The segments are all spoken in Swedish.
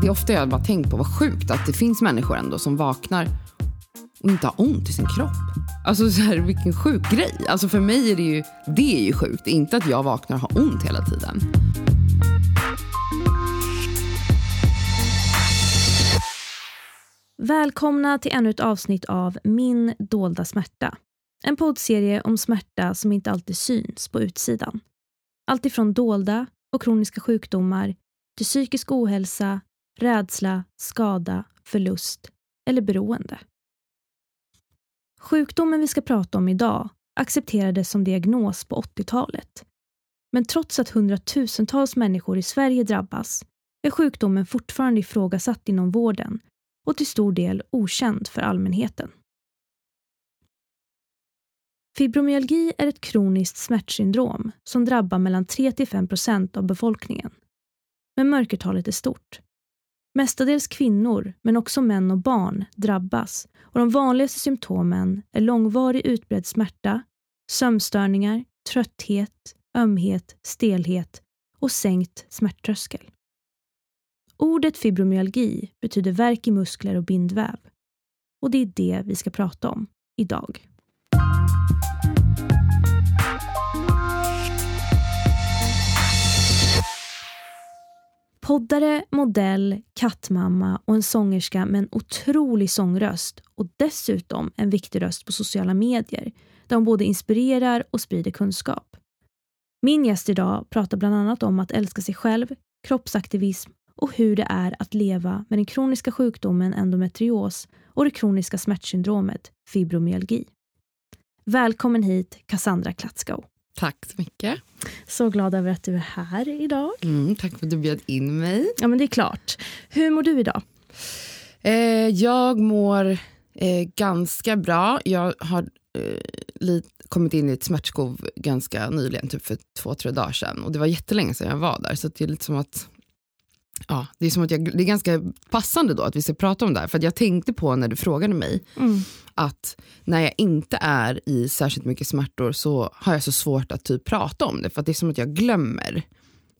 det är ofta jag bara tänkt på vad sjukt att det finns människor ändå som vaknar och inte har ont i sin kropp. Alltså så här, vilken sjuk grej. Alltså för mig är det ju, det är ju sjukt. Inte att jag vaknar och har ont hela tiden. Välkomna till ännu ett avsnitt av Min dolda smärta. En poddserie om smärta som inte alltid syns på utsidan. Allt ifrån dolda och kroniska sjukdomar till psykisk ohälsa, rädsla, skada, förlust eller beroende. Sjukdomen vi ska prata om idag accepterades som diagnos på 80-talet. Men trots att hundratusentals människor i Sverige drabbas är sjukdomen fortfarande ifrågasatt inom vården och till stor del okänd för allmänheten. Fibromyalgi är ett kroniskt smärtsyndrom som drabbar mellan 3-5% av befolkningen. Men mörkertalet är stort. Mestadels kvinnor, men också män och barn, drabbas och de vanligaste symptomen är långvarig utbredd smärta, sömnstörningar, trötthet, ömhet, stelhet och sänkt smärttröskel. Ordet fibromyalgi betyder värk i muskler och bindväv. Och det är det vi ska prata om idag. Poddare, modell, kattmamma och en sångerska med en otrolig sångröst och dessutom en viktig röst på sociala medier där hon både inspirerar och sprider kunskap. Min gäst idag pratar bland annat om att älska sig själv, kroppsaktivism och hur det är att leva med den kroniska sjukdomen endometrios och det kroniska smärtsyndromet fibromyalgi. Välkommen hit Cassandra Klatskow. Tack så mycket. Så glad över att du är här idag. Mm, tack för att du bjöd in mig. Ja, men det är klart. Hur mår du idag? Eh, jag mår eh, ganska bra. Jag har eh, kommit in i ett smärtskov ganska nyligen, typ för två, tre dagar sedan. Och det var jättelänge sedan jag var där. Så det är lite som att Ja, det är som att jag, det är ganska passande då att vi ska prata om det här. För jag tänkte på när du frågade mig mm. att när jag inte är i särskilt mycket smärtor så har jag så svårt att typ prata om det. För det är som att jag glömmer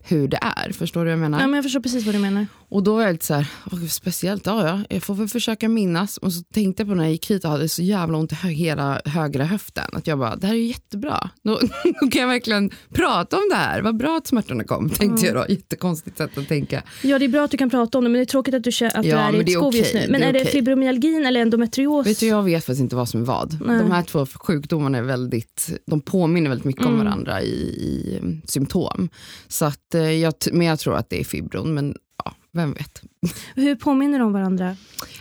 hur det är. Förstår du vad jag menar? Ja, men jag förstår precis vad du menar. Och då var jag lite så här, speciellt, ja, ja, jag får väl försöka minnas. Och så tänkte jag på när jag gick hit och hade så jävla ont i hö hela högra höften. Att jag bara, det här är jättebra. Då, då, kan jag verkligen prata om det här. Vad bra att smärtorna kom, tänkte mm. jag då. Jättekonstigt sätt att tänka. Ja, det är bra att du kan prata om det, men det är tråkigt att du, att ja, du är i ett skov okay. just nu. Men det är, är det fibromyalgin eller endometrios? Vet du, jag vet faktiskt inte vad som är vad. Nej. De här två sjukdomarna är väldigt, de påminner väldigt mycket mm. om varandra i, i symptom. Så att jag, men jag tror att det är fibron, men ja, vem vet. Hur påminner de varandra?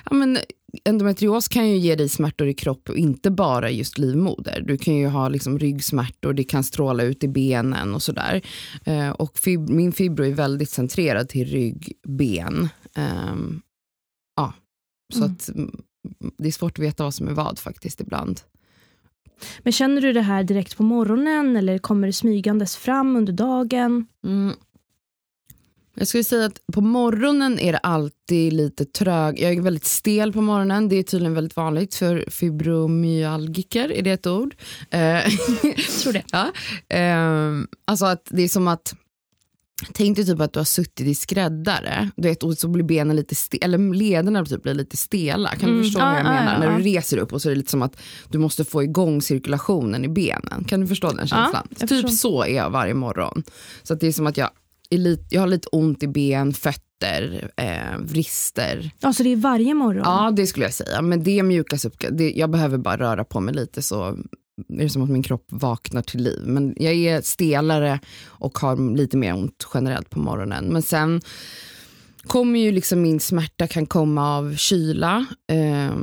Ja, men endometrios kan ju ge dig smärtor i kropp och inte bara just livmoder. Du kan ju ha liksom ryggsmärtor, det kan stråla ut i benen och sådär. Eh, och fib min fibro är väldigt centrerad till rygg, ben. Eh, ja, så mm. att det är svårt att veta vad som är vad faktiskt ibland. Men känner du det här direkt på morgonen eller kommer det smygandes fram under dagen? Mm. Jag skulle säga att på morgonen är det alltid lite trög. Jag är väldigt stel på morgonen. Det är tydligen väldigt vanligt för fibromyalgiker. Är det ett ord? Jag eh, tror det. ja. Ehm, alltså att det är som att Tänk dig typ att du har suttit i skräddare du vet, och så blir benen lite stela, eller lederna typ blir lite stela. Kan mm. du förstå ja, vad jag menar? Ja, När du reser upp och så är det lite som att du måste få igång cirkulationen i benen. Kan du förstå den känslan? typ förstår. så är jag varje morgon. Så det är som att jag, lite, jag har lite ont i ben, fötter, eh, vrister. Ja, så det är varje morgon? Ja, det skulle jag säga. Men det mjukas upp. Det, jag behöver bara röra på mig lite så är det som att min kropp vaknar till liv. Men jag är stelare och har lite mer ont generellt på morgonen. Men sen kommer ju liksom min smärta kan komma av kyla, eh,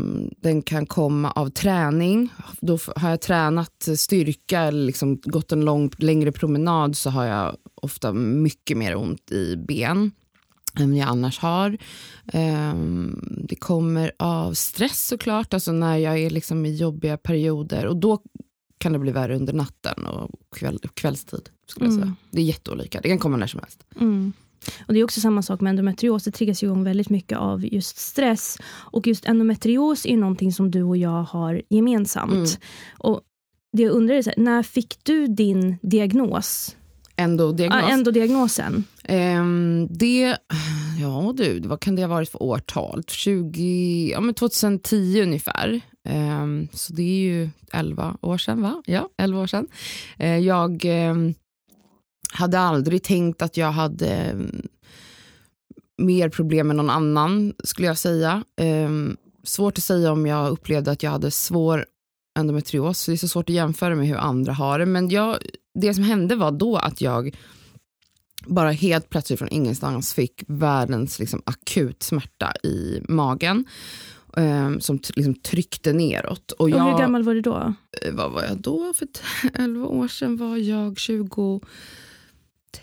den kan komma av träning. Då har jag tränat styrka eller liksom gått en lång, längre promenad så har jag ofta mycket mer ont i ben än jag annars har. Um, det kommer av stress såklart, alltså när jag är liksom i jobbiga perioder. Och då kan det bli värre under natten och kväll, kvällstid. Skulle mm. jag säga. Det är jätteolika, det kan komma när som helst. Mm. Och Det är också samma sak med endometrios, det triggas igång väldigt mycket av just stress. Och just endometrios är någonting som du och jag har gemensamt. Mm. Och det jag undrar är, så här, när fick du din diagnos? Endodiagnos? Ja, endodiagnosen. Um, det ja du, vad kan det ha varit för årtal? 20, ja, men 2010 ungefär. Um, så det är ju 11 år sedan, va? Ja, 11 år sedan. Uh, jag um, hade aldrig tänkt att jag hade um, mer problem med någon annan, skulle jag säga. svårt att säga om jag upplevde att jag hade svår endometrios. Det är så svårt att jämföra med hur andra har det. Men jag, det som hände var då att jag bara helt plötsligt från ingenstans fick världens liksom, akut smärta i magen. Um, som liksom tryckte neråt. Och, jag, och hur gammal var du då? Eh, vad var jag då? För 11 år sedan var jag 20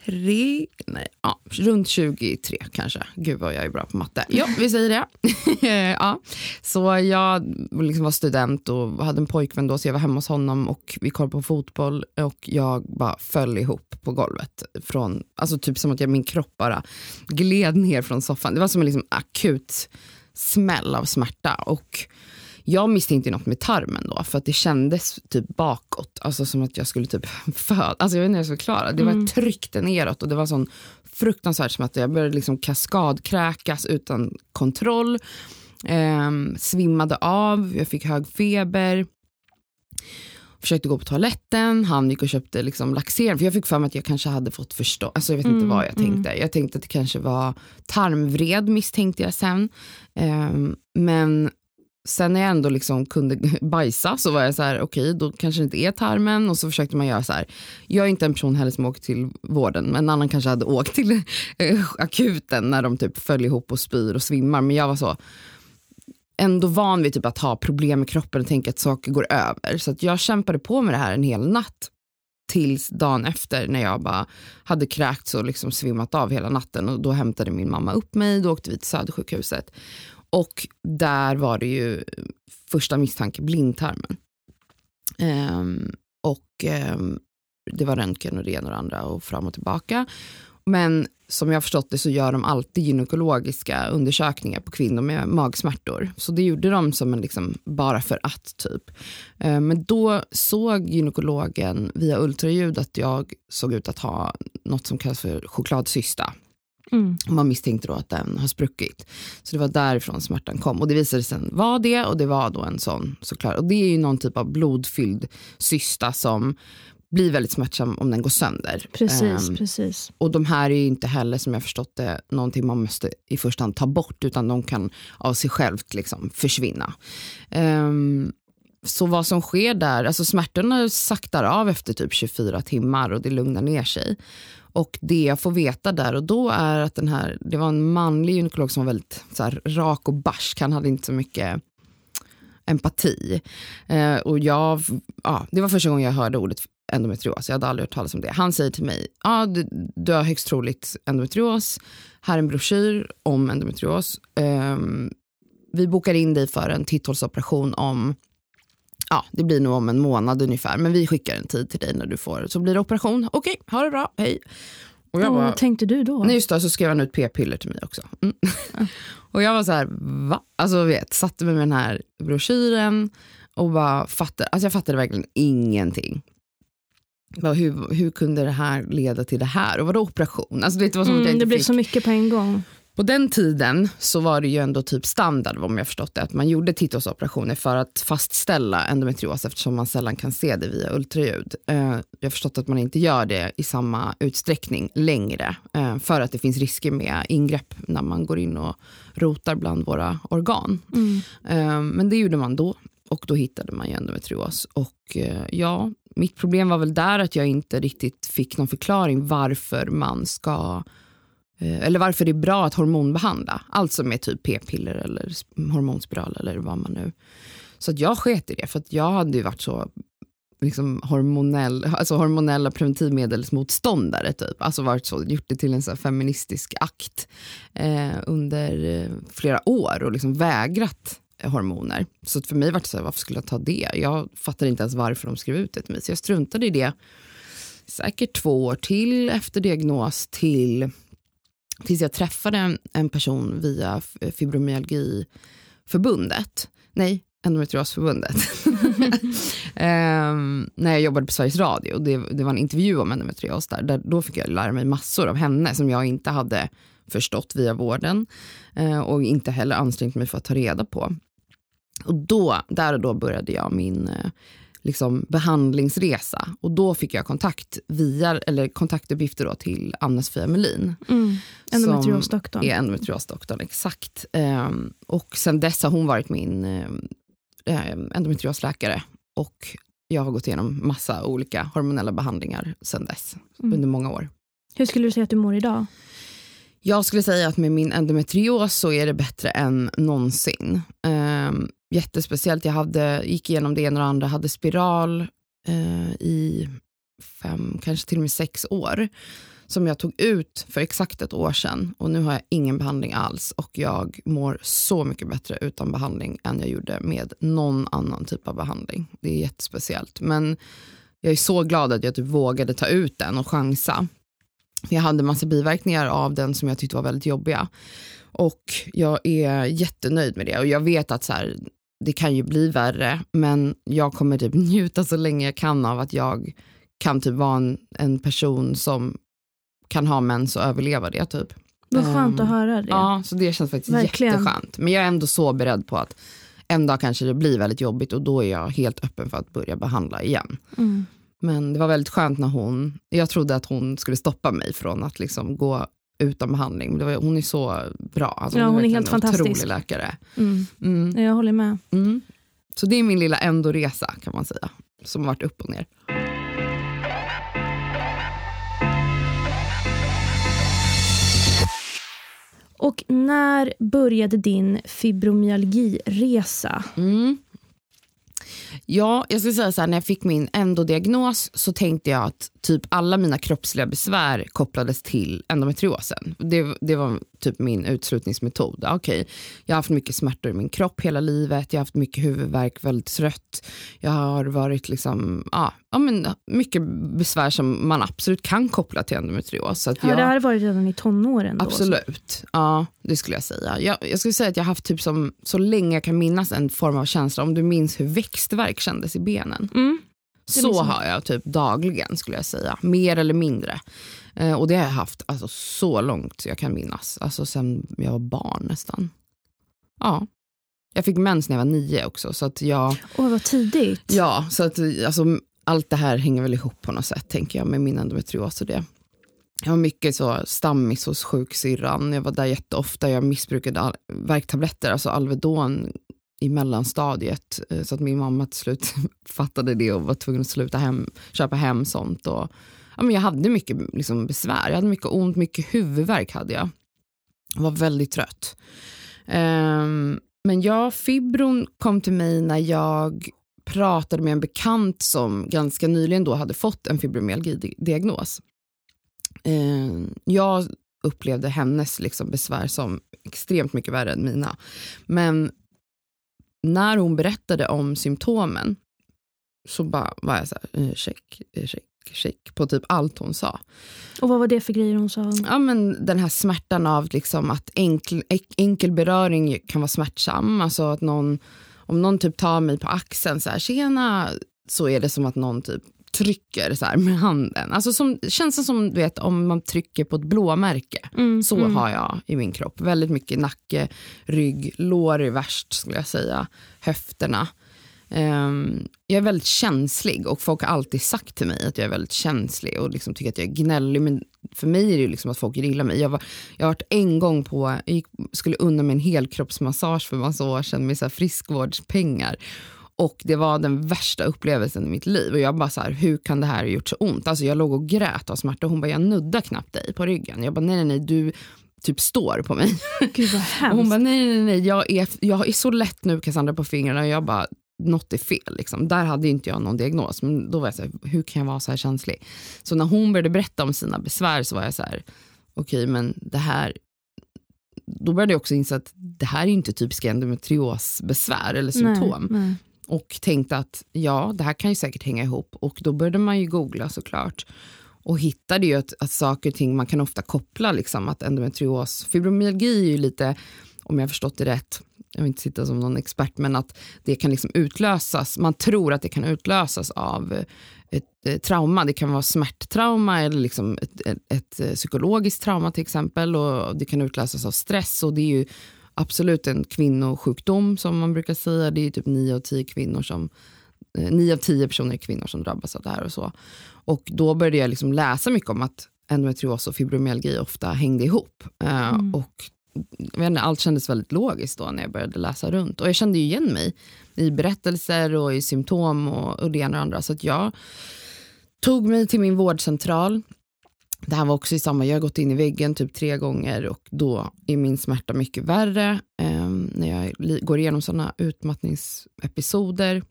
23, nej, ja, runt 23 kanske. Gud vad jag är bra på matte. Ja, vi säger det. ja. Så jag liksom var student och hade en pojkvän då så jag var hemma hos honom och vi kollade på fotboll och jag bara föll ihop på golvet. Från, alltså typ som att jag, min kropp bara gled ner från soffan. Det var som en liksom akut smäll av smärta. Och jag misstänkte något med tarmen då för att det kändes typ bakåt, alltså som att jag skulle typ föda. Alltså jag vet inte hur jag ska förklara. Det var mm. tryckte neråt och det var sån fruktansvärt smärta. Jag började liksom kaskadkräkas utan kontroll. Eh, svimmade av, jag fick hög feber. Försökte gå på toaletten, han gick och köpte liksom laxerande. För jag fick för mig att jag kanske hade fått förstå, alltså jag vet mm, inte vad jag mm. tänkte. Jag tänkte att det kanske var tarmvred misstänkte jag sen. Eh, men sen när jag ändå liksom kunde bajsa så var jag så här, okej okay, då kanske det inte är tarmen. Och så försökte man göra så här. Jag är inte en person heller som åker till vården men en annan kanske hade åkt till eh, akuten när de typ föll ihop och spyr och svimmar. Men jag var så ändå van vid typ att ha problem med kroppen och tänka att saker går över. Så att jag kämpade på med det här en hel natt tills dagen efter när jag bara hade kräkts och liksom svimmat av hela natten. Och då hämtade min mamma upp mig, då åkte vi till Södersjukhuset och där var det ju första misstanke blindtarmen. Um, och um, det var röntgen och det ena och det andra och fram och tillbaka. Men som jag har förstått det så gör de alltid gynekologiska undersökningar på kvinnor med magsmärtor. Så det gjorde de som en liksom bara för att typ. Ehm, men då såg gynekologen via ultraljud att jag såg ut att ha något som kallas för chokladcysta. Mm. Man misstänkte då att den har spruckit. Så det var därifrån smärtan kom. Och det visade sig vara det och det var då en sån såklart. Och det är ju någon typ av blodfylld cysta som blir väldigt smärtsam om den går sönder. Precis, um, precis. Och de här är ju inte heller som jag förstått det någonting man måste i första hand ta bort utan de kan av sig självt liksom försvinna. Um, så vad som sker där, alltså smärtorna saktar av efter typ 24 timmar och det lugnar ner sig. Och det jag får veta där och då är att den här, det var en manlig gynekolog som var väldigt så här, rak och barsk. Han hade inte så mycket empati. Eh, och jag, ja, det var första gången jag hörde ordet endometrios. Jag hade aldrig hört talas om det. Han säger till mig, ja, du, du har högst troligt endometrios. Här är en broschyr om endometrios. Eh, vi bokar in dig för en titthålsoperation om ja, det blir nog om en månad ungefär, men vi skickar en tid till dig när du får, så blir det operation. Okej, okay, ha det bra, hej. Och jag Vad tänkte du då? Nej, just då, så skrev han ut p-piller till mig också. Mm. och jag var så här, va? Alltså vet, satte mig med den här broschyren och bara fattade, alltså jag fattade verkligen ingenting. Bara, hur, hur kunde det här leda till det här? Och vadå operation? Alltså, det var som mm, det blev fick... så mycket på en gång. På den tiden så var det ju ändå typ standard om jag förstått det, att man gjorde titthålsoperationer för att fastställa endometrios eftersom man sällan kan se det via ultraljud. Eh, jag har förstått att man inte gör det i samma utsträckning längre eh, för att det finns risker med ingrepp när man går in och rotar bland våra organ. Mm. Eh, men det gjorde man då och då hittade man ju endometrios. Och ja, mitt problem var väl där att jag inte riktigt fick någon förklaring varför man ska Eh, eller varför det är bra att hormonbehandla. Alltså med typ p-piller eller hormonspiral eller vad man nu... Så att jag sket i det, för att jag hade ju varit så liksom hormonell, alltså hormonella preventivmedelsmotståndare. Typ. Alltså varit så, gjort det till en så feministisk akt eh, under eh, flera år och liksom vägrat hormoner. Så för mig var det så här, varför skulle jag ta det? Jag fattade inte ens varför de skrev ut det till mig. Så jag struntade i det säkert två år till efter diagnos till tills jag träffade en, en person via eh, fibromyalgiförbundet. Nej, endometriosförbundet. um, när jag jobbade på Sveriges Radio. Det, det var en intervju om endometrios där, där. Då fick jag lära mig massor av henne som jag inte hade förstått via vården uh, och inte heller ansträngt mig för att ta reda på. Och då, där och då började jag min eh, liksom, behandlingsresa och då fick jag kontakt via, eller kontaktuppgifter då till Anna-Sofia Melin. Mm. Endometriosdoktorn. Är endometriosdoktorn, exakt. Um, och sen dess har hon varit min um, endometriosläkare och jag har gått igenom massa olika hormonella behandlingar sen dess, mm. under många år. Hur skulle du säga att du mår idag? Jag skulle säga att med min endometrios så är det bättre än någonsin. Ehm, jättespeciellt, jag hade, gick igenom det ena och det andra, hade spiral eh, i fem, kanske till och med sex år som jag tog ut för exakt ett år sedan och nu har jag ingen behandling alls och jag mår så mycket bättre utan behandling än jag gjorde med någon annan typ av behandling. Det är jättespeciellt men jag är så glad att jag typ vågade ta ut den och chansa. Jag hade massa biverkningar av den som jag tyckte var väldigt jobbiga och jag är jättenöjd med det och jag vet att så här, det kan ju bli värre men jag kommer typ njuta så länge jag kan av att jag kan typ vara en, en person som kan ha mens och överleva det. Typ. Vad skönt um, att höra det. Ja, så det känns faktiskt Verkligen. jätteskönt. Men jag är ändå så beredd på att en dag kanske det blir väldigt jobbigt och då är jag helt öppen för att börja behandla igen. Mm. Men det var väldigt skönt när hon, jag trodde att hon skulle stoppa mig från att liksom gå utan behandling. Men var, hon är så bra. Alltså ja, hon, hon är helt fantastisk. otrolig läkare. Mm. Mm. Jag håller med. Mm. Så det är min lilla ändå-resa kan man säga. Som har varit upp och ner. Och när började din fibromyalgiresa? Mm. Ja, jag skulle säga så här, när jag fick min endodiagnos så tänkte jag att typ alla mina kroppsliga besvär kopplades till endometriosen. Det, det var typ min utslutningsmetod. Okay, jag har haft mycket smärtor i min kropp hela livet, jag har haft mycket huvudvärk, väldigt trött. Jag har varit liksom, ja, ja men mycket besvär som man absolut kan koppla till endometrios. Så ja, jag, det har varit redan i tonåren? Då, absolut, så. ja det skulle jag säga. Jag, jag skulle säga att jag har haft typ som, så länge jag kan minnas en form av känsla, om du minns hur växtverk kändes i benen. Mm. Så har jag typ dagligen skulle jag säga, mer eller mindre. Eh, och det har jag haft alltså, så långt jag kan minnas, alltså sen jag var barn nästan. Ja. Jag fick mens när jag var nio också. Så att jag, Åh, vad tidigt. Ja, så att alltså, allt det här hänger väl ihop på något sätt tänker jag med min endometrios och det. Jag var mycket så stammis hos sjuksyrran, jag var där jätteofta, jag missbrukade värktabletter, alltså Alvedon i mellanstadiet eh, så att min mamma till slut fattade det och var tvungen att sluta hem, köpa hem sånt. Och, ja, men jag hade mycket liksom, besvär, jag hade mycket ont, mycket huvudvärk hade jag. Jag var väldigt trött. Um, men ja, fibron kom till mig när jag pratade med en bekant som ganska nyligen då hade fått en fibromyalgi-diagnos. Uh, jag upplevde hennes liksom besvär som extremt mycket värre än mina. Men när hon berättade om symptomen så bara var jag så här, eh, check, eh, check, check på typ allt hon sa. Och vad var det för grejer hon sa? Ja, men den här smärtan av liksom att enkel, enkel beröring kan vara smärtsam. Alltså att någon, om någon typ tar mig på axeln så här, tjena, så är det som att någon typ trycker så med handen. Alltså som, känns som du vet, om man trycker på ett blåmärke. Mm, så mm. har jag i min kropp. Väldigt mycket nacke, rygg, lår är värst skulle jag säga. Höfterna. Um, jag är väldigt känslig och folk har alltid sagt till mig att jag är väldigt känslig och liksom tycker att jag är gnällig. Men för mig är det liksom att folk gillar mig. Jag, var, jag har varit en gång på, jag gick, skulle unna mig en helkroppsmassage för massa år sedan med så friskvårdspengar. Och det var den värsta upplevelsen i mitt liv. Och jag bara så här, hur kan det här ha gjort så ont? Alltså jag låg och grät av smärta. Hon bara, jag nuddar knappt dig på ryggen. Jag bara, nej nej nej, du typ står på mig. Gud vad hemskt. Och hon bara, nej nej nej, jag är, jag är så lätt nu Cassandra på fingrarna. Och jag bara, något är fel. Liksom. Där hade inte jag någon diagnos. Men då var jag så här, hur kan jag vara så här känslig? Så när hon började berätta om sina besvär så var jag så här, okej okay, men det här då började jag också inse att det här är inte typiska endometriosbesvär eller symptom. Nej, nej och tänkte att ja, det här kan ju säkert hänga ihop. Och då började man ju googla såklart och hittade ju att, att saker och ting man kan ofta koppla, liksom, att endometrios, fibromyalgi är ju lite, om jag har förstått det rätt, jag vill inte sitta som någon expert, men att det kan liksom utlösas, man tror att det kan utlösas av ett, ett trauma. Det kan vara smärttrauma eller liksom ett, ett, ett, psykologiskt trauma till exempel. Och det kan utlösas av stress. och det är ju absolut en kvinnosjukdom som man brukar säga. Det är typ 9 av 10 kvinnor som 9 av 10 personer är kvinnor som drabbas av det här och så. Och då började jag liksom läsa mycket om att endometrios och fibromyalgi ofta hängde ihop. Mm. och inte, allt kändes väldigt logiskt då när jag började läsa runt. Och jag kände igen mig i berättelser och i symptom och, och det ena och andra. Så att jag tog mig till min vårdcentral. Det här var också i samma, jag har gått in i väggen typ tre gånger och då är min smärta mycket värre eh, när jag går igenom sådana utmattningsepisoder.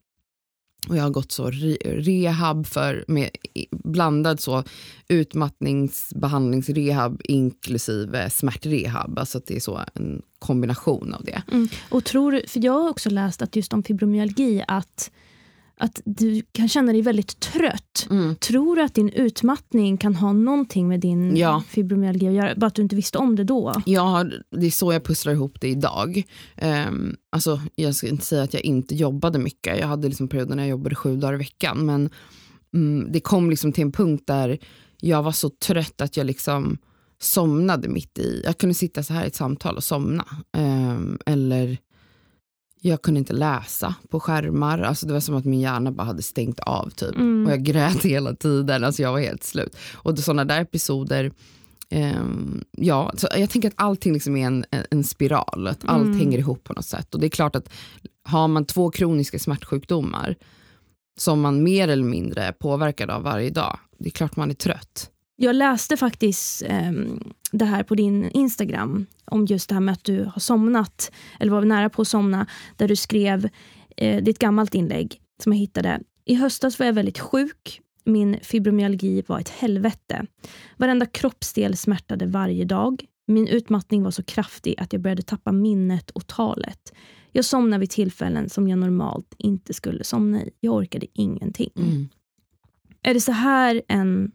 Och jag har gått så re rehab för, med blandad så utmattningsbehandlingsrehab inklusive smärtrehab. Alltså att det är så en kombination av det. Mm. Och tror, för jag har också läst att just om fibromyalgi att att du kan känna dig väldigt trött. Mm. Tror du att din utmattning kan ha någonting med din ja. fibromyalgi att göra? Bara att du inte visste om det då? Ja, det är så jag pusslar ihop det idag. Um, alltså, jag ska inte säga att jag inte jobbade mycket. Jag hade liksom perioder när jag jobbade sju dagar i veckan. Men um, det kom liksom till en punkt där jag var så trött att jag liksom somnade mitt i. Jag kunde sitta så här i ett samtal och somna. Um, eller jag kunde inte läsa på skärmar. Alltså det var som att min hjärna bara hade stängt av. typ. Mm. Och jag grät hela tiden. Alltså jag var helt slut. Och sådana där episoder, eh, ja, så jag tänker att allting liksom är en, en spiral. Att allt mm. hänger ihop på något sätt. Och det är klart att har man två kroniska smärtsjukdomar som man mer eller mindre är påverkad av varje dag, det är klart man är trött. Jag läste faktiskt eh, det här på din Instagram om just det här med att du har somnat, eller var nära på att somna, där du skrev eh, ditt gammalt inlägg som jag hittade. I höstas var jag väldigt sjuk. Min fibromyalgi var ett helvete. Varenda kroppsdel smärtade varje dag. Min utmattning var så kraftig att jag började tappa minnet och talet. Jag somnade vid tillfällen som jag normalt inte skulle somna i. Jag orkade ingenting. Mm. Är det så här en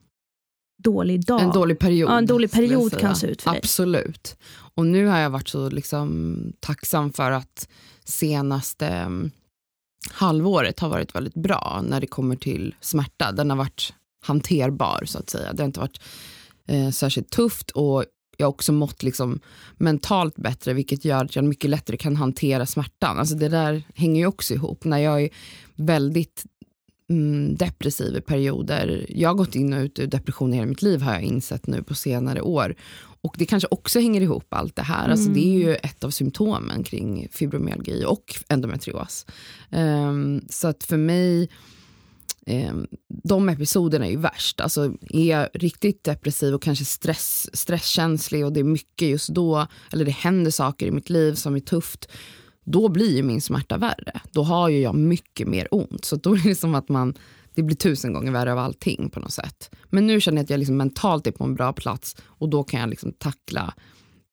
dålig dag. En dålig period. Ja, en dålig period kan se ut för dig. Absolut. Och nu har jag varit så liksom tacksam för att senaste um, halvåret har varit väldigt bra när det kommer till smärta. Den har varit hanterbar så att säga. Det har inte varit eh, särskilt tufft och jag har också mått liksom mentalt bättre vilket gör att jag mycket lättare kan hantera smärtan. Alltså det där hänger ju också ihop. När jag är väldigt mm, depressiv i perioder. Jag har gått in och ut ur depression i hela mitt liv har jag insett nu på senare år. Och det kanske också hänger ihop allt det här. Mm. Alltså det är ju ett av symptomen kring fibromyalgi och endometrios. Um, så att för mig, um, de episoderna är ju värst. Alltså är jag riktigt depressiv och kanske stress, stresskänslig och det är mycket just då, eller det händer saker i mitt liv som är tufft, då blir ju min smärta värre. Då har ju jag mycket mer ont. Så då är det som att man, det blir tusen gånger värre av allting på något sätt. Men nu känner jag att jag liksom mentalt är på en bra plats och då kan jag liksom tackla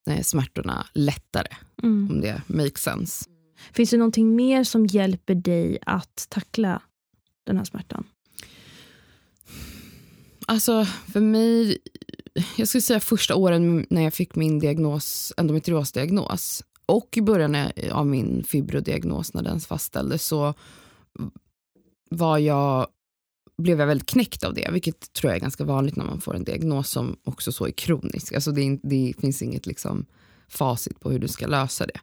eh, smärtorna lättare. Mm. Om det makes sense. Finns det någonting mer som hjälper dig att tackla den här smärtan? Alltså för mig, jag skulle säga första åren när jag fick min diagnos, endometriosdiagnos och i början av min fibrodiagnos när den fastställdes så var jag, blev jag väldigt knäckt av det, vilket tror jag är ganska vanligt när man får en diagnos som också så är kronisk. Alltså det, det finns inget liksom facit på hur du ska lösa det.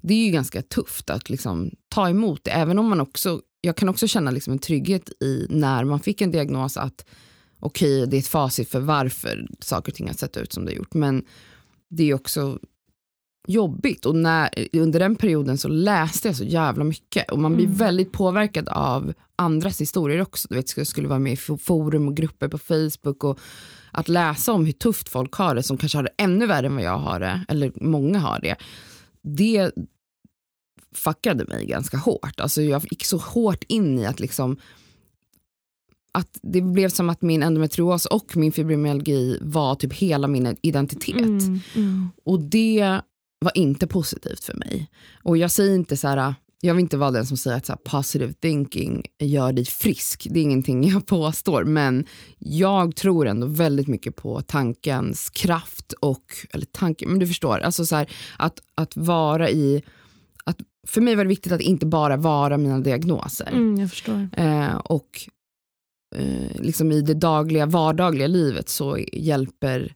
Det är ju ganska tufft att liksom ta emot det, även om man också, jag kan också känna liksom en trygghet i när man fick en diagnos att okej, okay, det är ett facit för varför saker och ting har sett ut som det har gjort, men det är också jobbigt och när, under den perioden så läste jag så jävla mycket och man blir mm. väldigt påverkad av andras historier också. Du vet, jag skulle vara med i forum och grupper på Facebook och att läsa om hur tufft folk har det som kanske har det ännu värre än vad jag har det, eller många har det. Det fuckade mig ganska hårt. Alltså jag gick så hårt in i att liksom att det blev som att min endometrios och min fibromyalgi var typ hela min identitet. Mm, mm. Och det var inte positivt för mig. Och jag säger inte så här, jag vill inte vara den som säger att så här, positive thinking gör dig frisk. Det är ingenting jag påstår, men jag tror ändå väldigt mycket på tankens kraft och, eller tanken, men du förstår, alltså så här, att, att vara i, att, för mig var det viktigt att inte bara vara mina diagnoser. Mm, jag förstår. Eh, och eh, liksom i det dagliga vardagliga livet så hjälper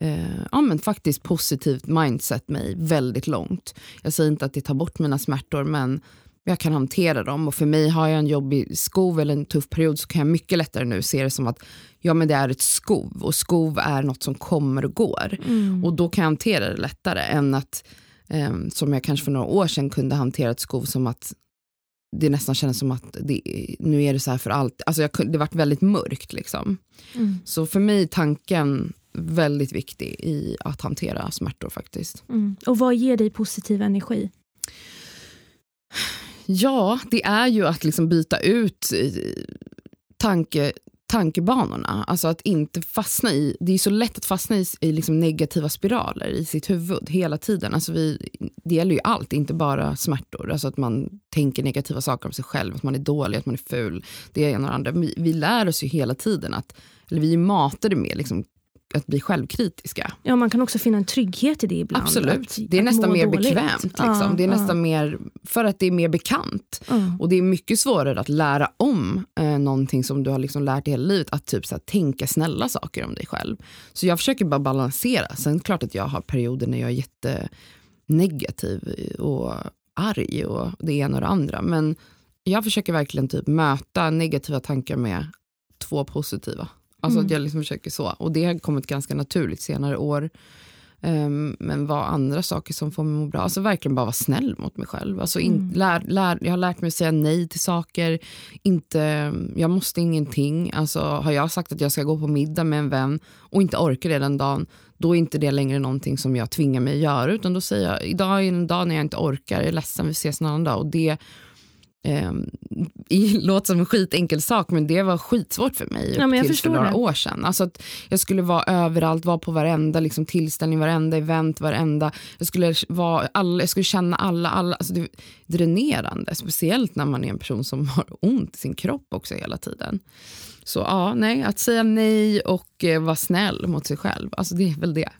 eh, ja, men faktiskt positivt mindset mig väldigt långt. Jag säger inte att det tar bort mina smärtor men jag kan hantera dem och för mig har jag en jobbig skov eller en tuff period så kan jag mycket lättare nu se det som att ja men det är ett skov och skov är något som kommer och går Mm. och då kan jag hantera det lättare än att eh, som jag kanske för några år sedan kunde hantera ett skov som att det nästan kändes som att det, nu är det så här för allt. Alltså jag, det vart väldigt mörkt liksom. Mm. Så för mig tanken väldigt viktig i att hantera smärtor faktiskt. Mm. Och vad ger dig positiv energi? Ja, det är ju att liksom byta ut tanke, tankebanorna. Alltså att inte fastna i, det är så lätt att fastna i, i liksom negativa spiraler i sitt huvud hela tiden. Alltså vi, det gäller ju allt, inte bara smärtor. Alltså att man tänker negativa saker om sig själv, att man är dålig, att man är ful. Det är en och det andra. Vi, vi lär oss ju hela tiden att, eller vi är matade med liksom, att bli självkritiska. Ja, man kan också finna en trygghet i det ibland. Absolut. att- Det är nästan mer dåligt. bekvämt. Liksom. Ja, det är ja, nästan mer, för att det är mer bekant. ja. Och det är mycket svårare att lära om eh, någonting som du har liksom lärt dig hela livet. Att typ så här, tänka snälla saker om dig själv. Så jag försöker bara balansera. Sen är det klart att jag har perioder när jag är jättenegativ och arg och det ena och det andra. Men jag försöker verkligen typ möta negativa tankar med två positiva. Alltså Mm. att jag liksom försöker så. Och det har kommit ganska naturligt senare år. Ehm, men vad andra saker som får mig att må bra. Alltså verkligen bara vara snäll mot mig själv. Alltså in, Mm. lär, lär, jag har lärt mig att säga nej till saker. Inte, jag måste ingenting. Alltså, har jag sagt att jag ska gå på middag med en vän och inte orkar det den dagen, då är inte det längre någonting som jag tvingar mig att göra. Utan då säger jag, idag är en dag när jag inte orkar, jag är ledsen, vi ses en annan dag. Och det Um, låter som en skitenkel sak men det var skitsvårt för mig Ja, jag för några det. år sedan. Alltså att jag skulle vara överallt, vara på varenda liksom, tillställning, varenda event, varenda... Jag skulle, vara alla, jag skulle känna alla, alla alltså det är dränerande. Speciellt när man är en person som har ont i sin kropp också hela tiden. Så ja, nej, att säga nej och eh, vara snäll mot sig själv, alltså det är väl det.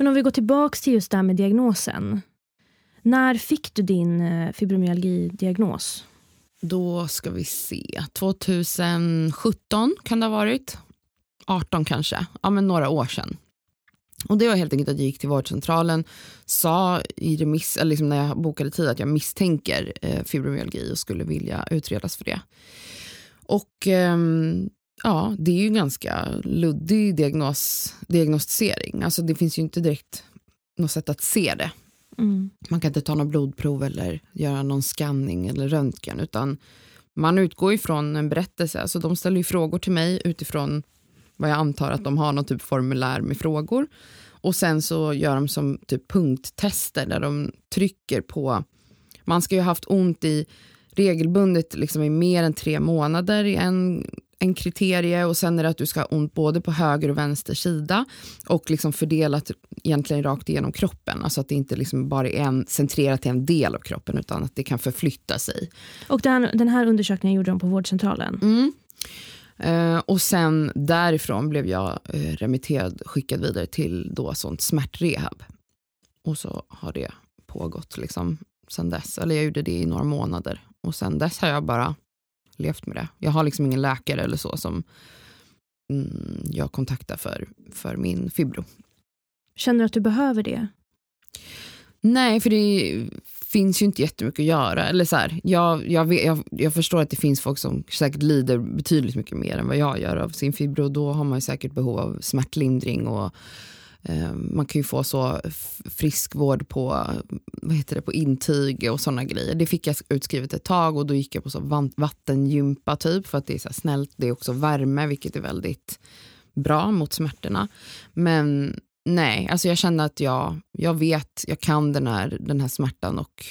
Men om vi går tillbaka till just det här med diagnosen. När fick du din eh, fibromyalgi-diagnos? Då ska vi se, 2017 kan det ha varit. 18 kanske, ja men några år sedan. Och det var helt enkelt att jag gick till vårdcentralen, sa i remiss, eller liksom när jag bokade tid att jag misstänker eh, fibromyalgi och skulle vilja utredas för det. Och ehm, ja, det är ju ganska luddig diagnos, diagnostisering. Alltså det finns ju inte direkt något sätt att se det. Mm. Man kan inte ta någon blodprov eller göra någon scanning eller röntgen utan man utgår ifrån en berättelse. Alltså de ställer ju frågor till mig utifrån vad jag antar att de har någon typ formulär med frågor. Och sen så gör de som typ punkttester där de trycker på, man ska ju ha haft ont i regelbundet liksom i mer än tre månader i en, en kriterie och sen är det att du ska ha ont både på höger och vänster sida och liksom fördelat egentligen rakt igenom kroppen. Alltså att det inte liksom bara är en, centrerat till en del av kroppen utan att det kan förflytta sig. Och den, den här undersökningen gjorde de på vårdcentralen. Mm. Eh, och sen därifrån blev jag eh, remitterad, skickad vidare till då sånt smärtrehab. Och så har det pågått liksom sen dess. Eller jag gjorde det i några månader. Och sen dess har jag bara levt med det. Jag har liksom ingen läkare eller så som mm, jag kontaktar för, för min fibro. Känner du att du behöver det? Nej, för det finns ju inte jättemycket att göra. Eller så här, jag, jag, vet, jag, jag förstår att det finns folk som säkert lider betydligt mycket mer än vad jag gör av sin fibro. Då har man ju säkert behov av smärtlindring och man kan ju få så friskvård på, vad heter det, på intyg och sådana grejer. Det fick jag utskrivet ett tag och då gick jag på så vattengympa typ för att det är så snällt. Det är också värme vilket är väldigt bra mot smärtorna. Men nej, alltså jag känner att jag, jag vet, jag kan den här, den här smärtan och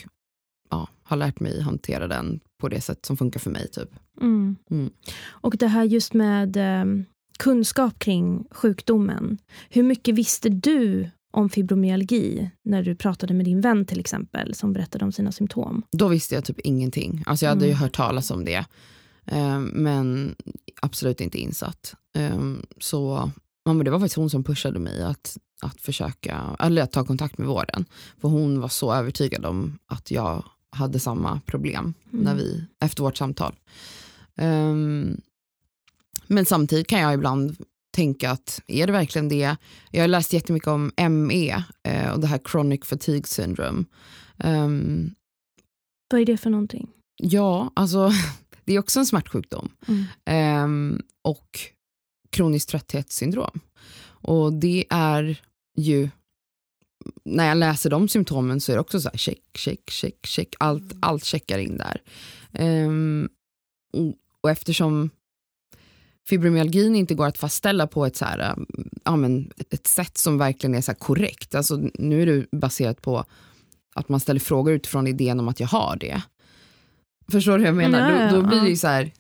ja, har lärt mig hantera den på det sätt som funkar för mig. Typ. Mm. Mm. Och det här just med eh, kunskap kring sjukdomen. Hur mycket visste du om fibromyalgi när du pratade med din vän till exempel som berättade om sina symptom? Då visste jag typ ingenting. Alltså jag hade ju Mm. hört talas om det. Eh, men absolut inte insatt. Eh, så ja, men det var faktiskt hon som pushade mig att att försöka, eller att ta kontakt med vården. För hon var så övertygad om att jag hade samma problem Mm. när vi, efter vårt samtal. Ehm, men samtidigt kan jag ibland tänka att är det verkligen det? Jag har läst jättemycket om ME eh, och det här chronic fatigue syndrome. Ehm, Vad är det för någonting? ja, alltså det är också en smärtsjukdom. Mm. Ehm, och kroniskt trötthetssyndrom. Och det är ju, när jag läser de symptomen så är det också så här check, check, check, check, allt, allt checkar in där. Ehm, och, och eftersom fibromyalgin inte går att fastställa på ett, så här, ja, men ett, sätt som verkligen är så korrekt, alltså nu är det baserat på att man ställer frågor utifrån idén om att jag har det. Förstår du hur jag menar? Ja, ja, då, då blir det ju så här,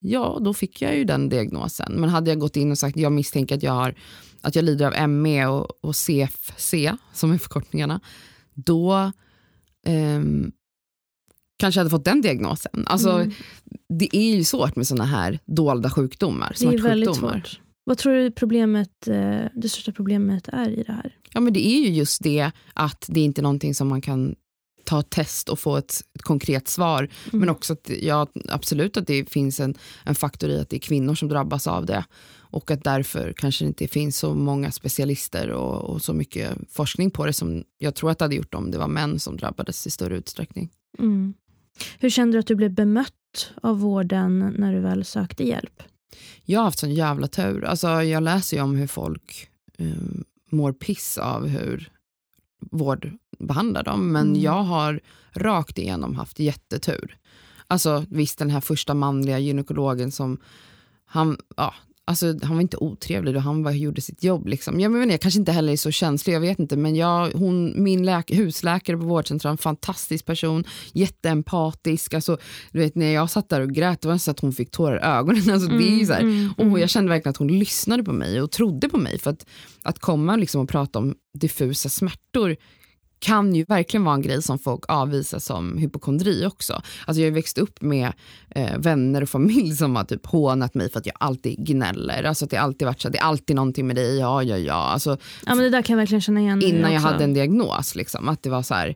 ja då fick jag ju den diagnosen. Men hade jag gått in och sagt jag misstänker att jag, har, att jag lider av ME och, och CFC, som är förkortningarna, då ehm, kanske hade fått den diagnosen. Alltså, Mm. Det är ju svårt med såna här dolda sjukdomar, Det är väldigt svårt. Vad tror du problemet, eh, det största problemet är i det här? Ja, men det är ju just det att det är inte är någonting som man kan ta test och få ett, ett konkret svar. Mm. Men också att ja, absolut att det finns en, en faktor i att det är kvinnor som drabbas av det. Och att därför kanske det inte finns så många specialister och, och så mycket forskning på det som jag tror att det hade gjort om det var män som drabbades i större utsträckning. Mm. Hur kände du att du blev bemött av vården när du väl sökte hjälp? Jag har haft sån jävla tur. Alltså, jag läser ju om hur folk eh, mår piss av hur vård behandlar dem. Men Mm. jag har rakt igenom haft jättetur. Alltså visst den här första manliga gynekologen som, han, ja, alltså, han var inte otrevlig och han var, gjorde sitt jobb. Liksom. Jag, men, jag kanske inte heller är så känslig, jag vet inte. Men jag, hon, min läk, husläkare på vårdcentralen, fantastisk person, jätteempatisk. Alltså, du vet, när jag satt där och grät, det var så att hon fick tårar i ögonen. Alltså, det är ju så här, Mm, mm. jag kände verkligen att hon lyssnade på mig och trodde på mig. För att, att komma liksom och prata om diffusa smärtor kan ju verkligen vara en grej som folk avvisar som hypokondri också. Alltså jag har växt upp med eh, vänner och familj som har typ hånat mig för att jag alltid gnäller. Alltså att det alltid varit så att det är alltid någonting med dig, ja ja ja. Alltså Ja, men det där kan jag verkligen känna igen. innan jag hade en diagnos. Liksom, att det var så här,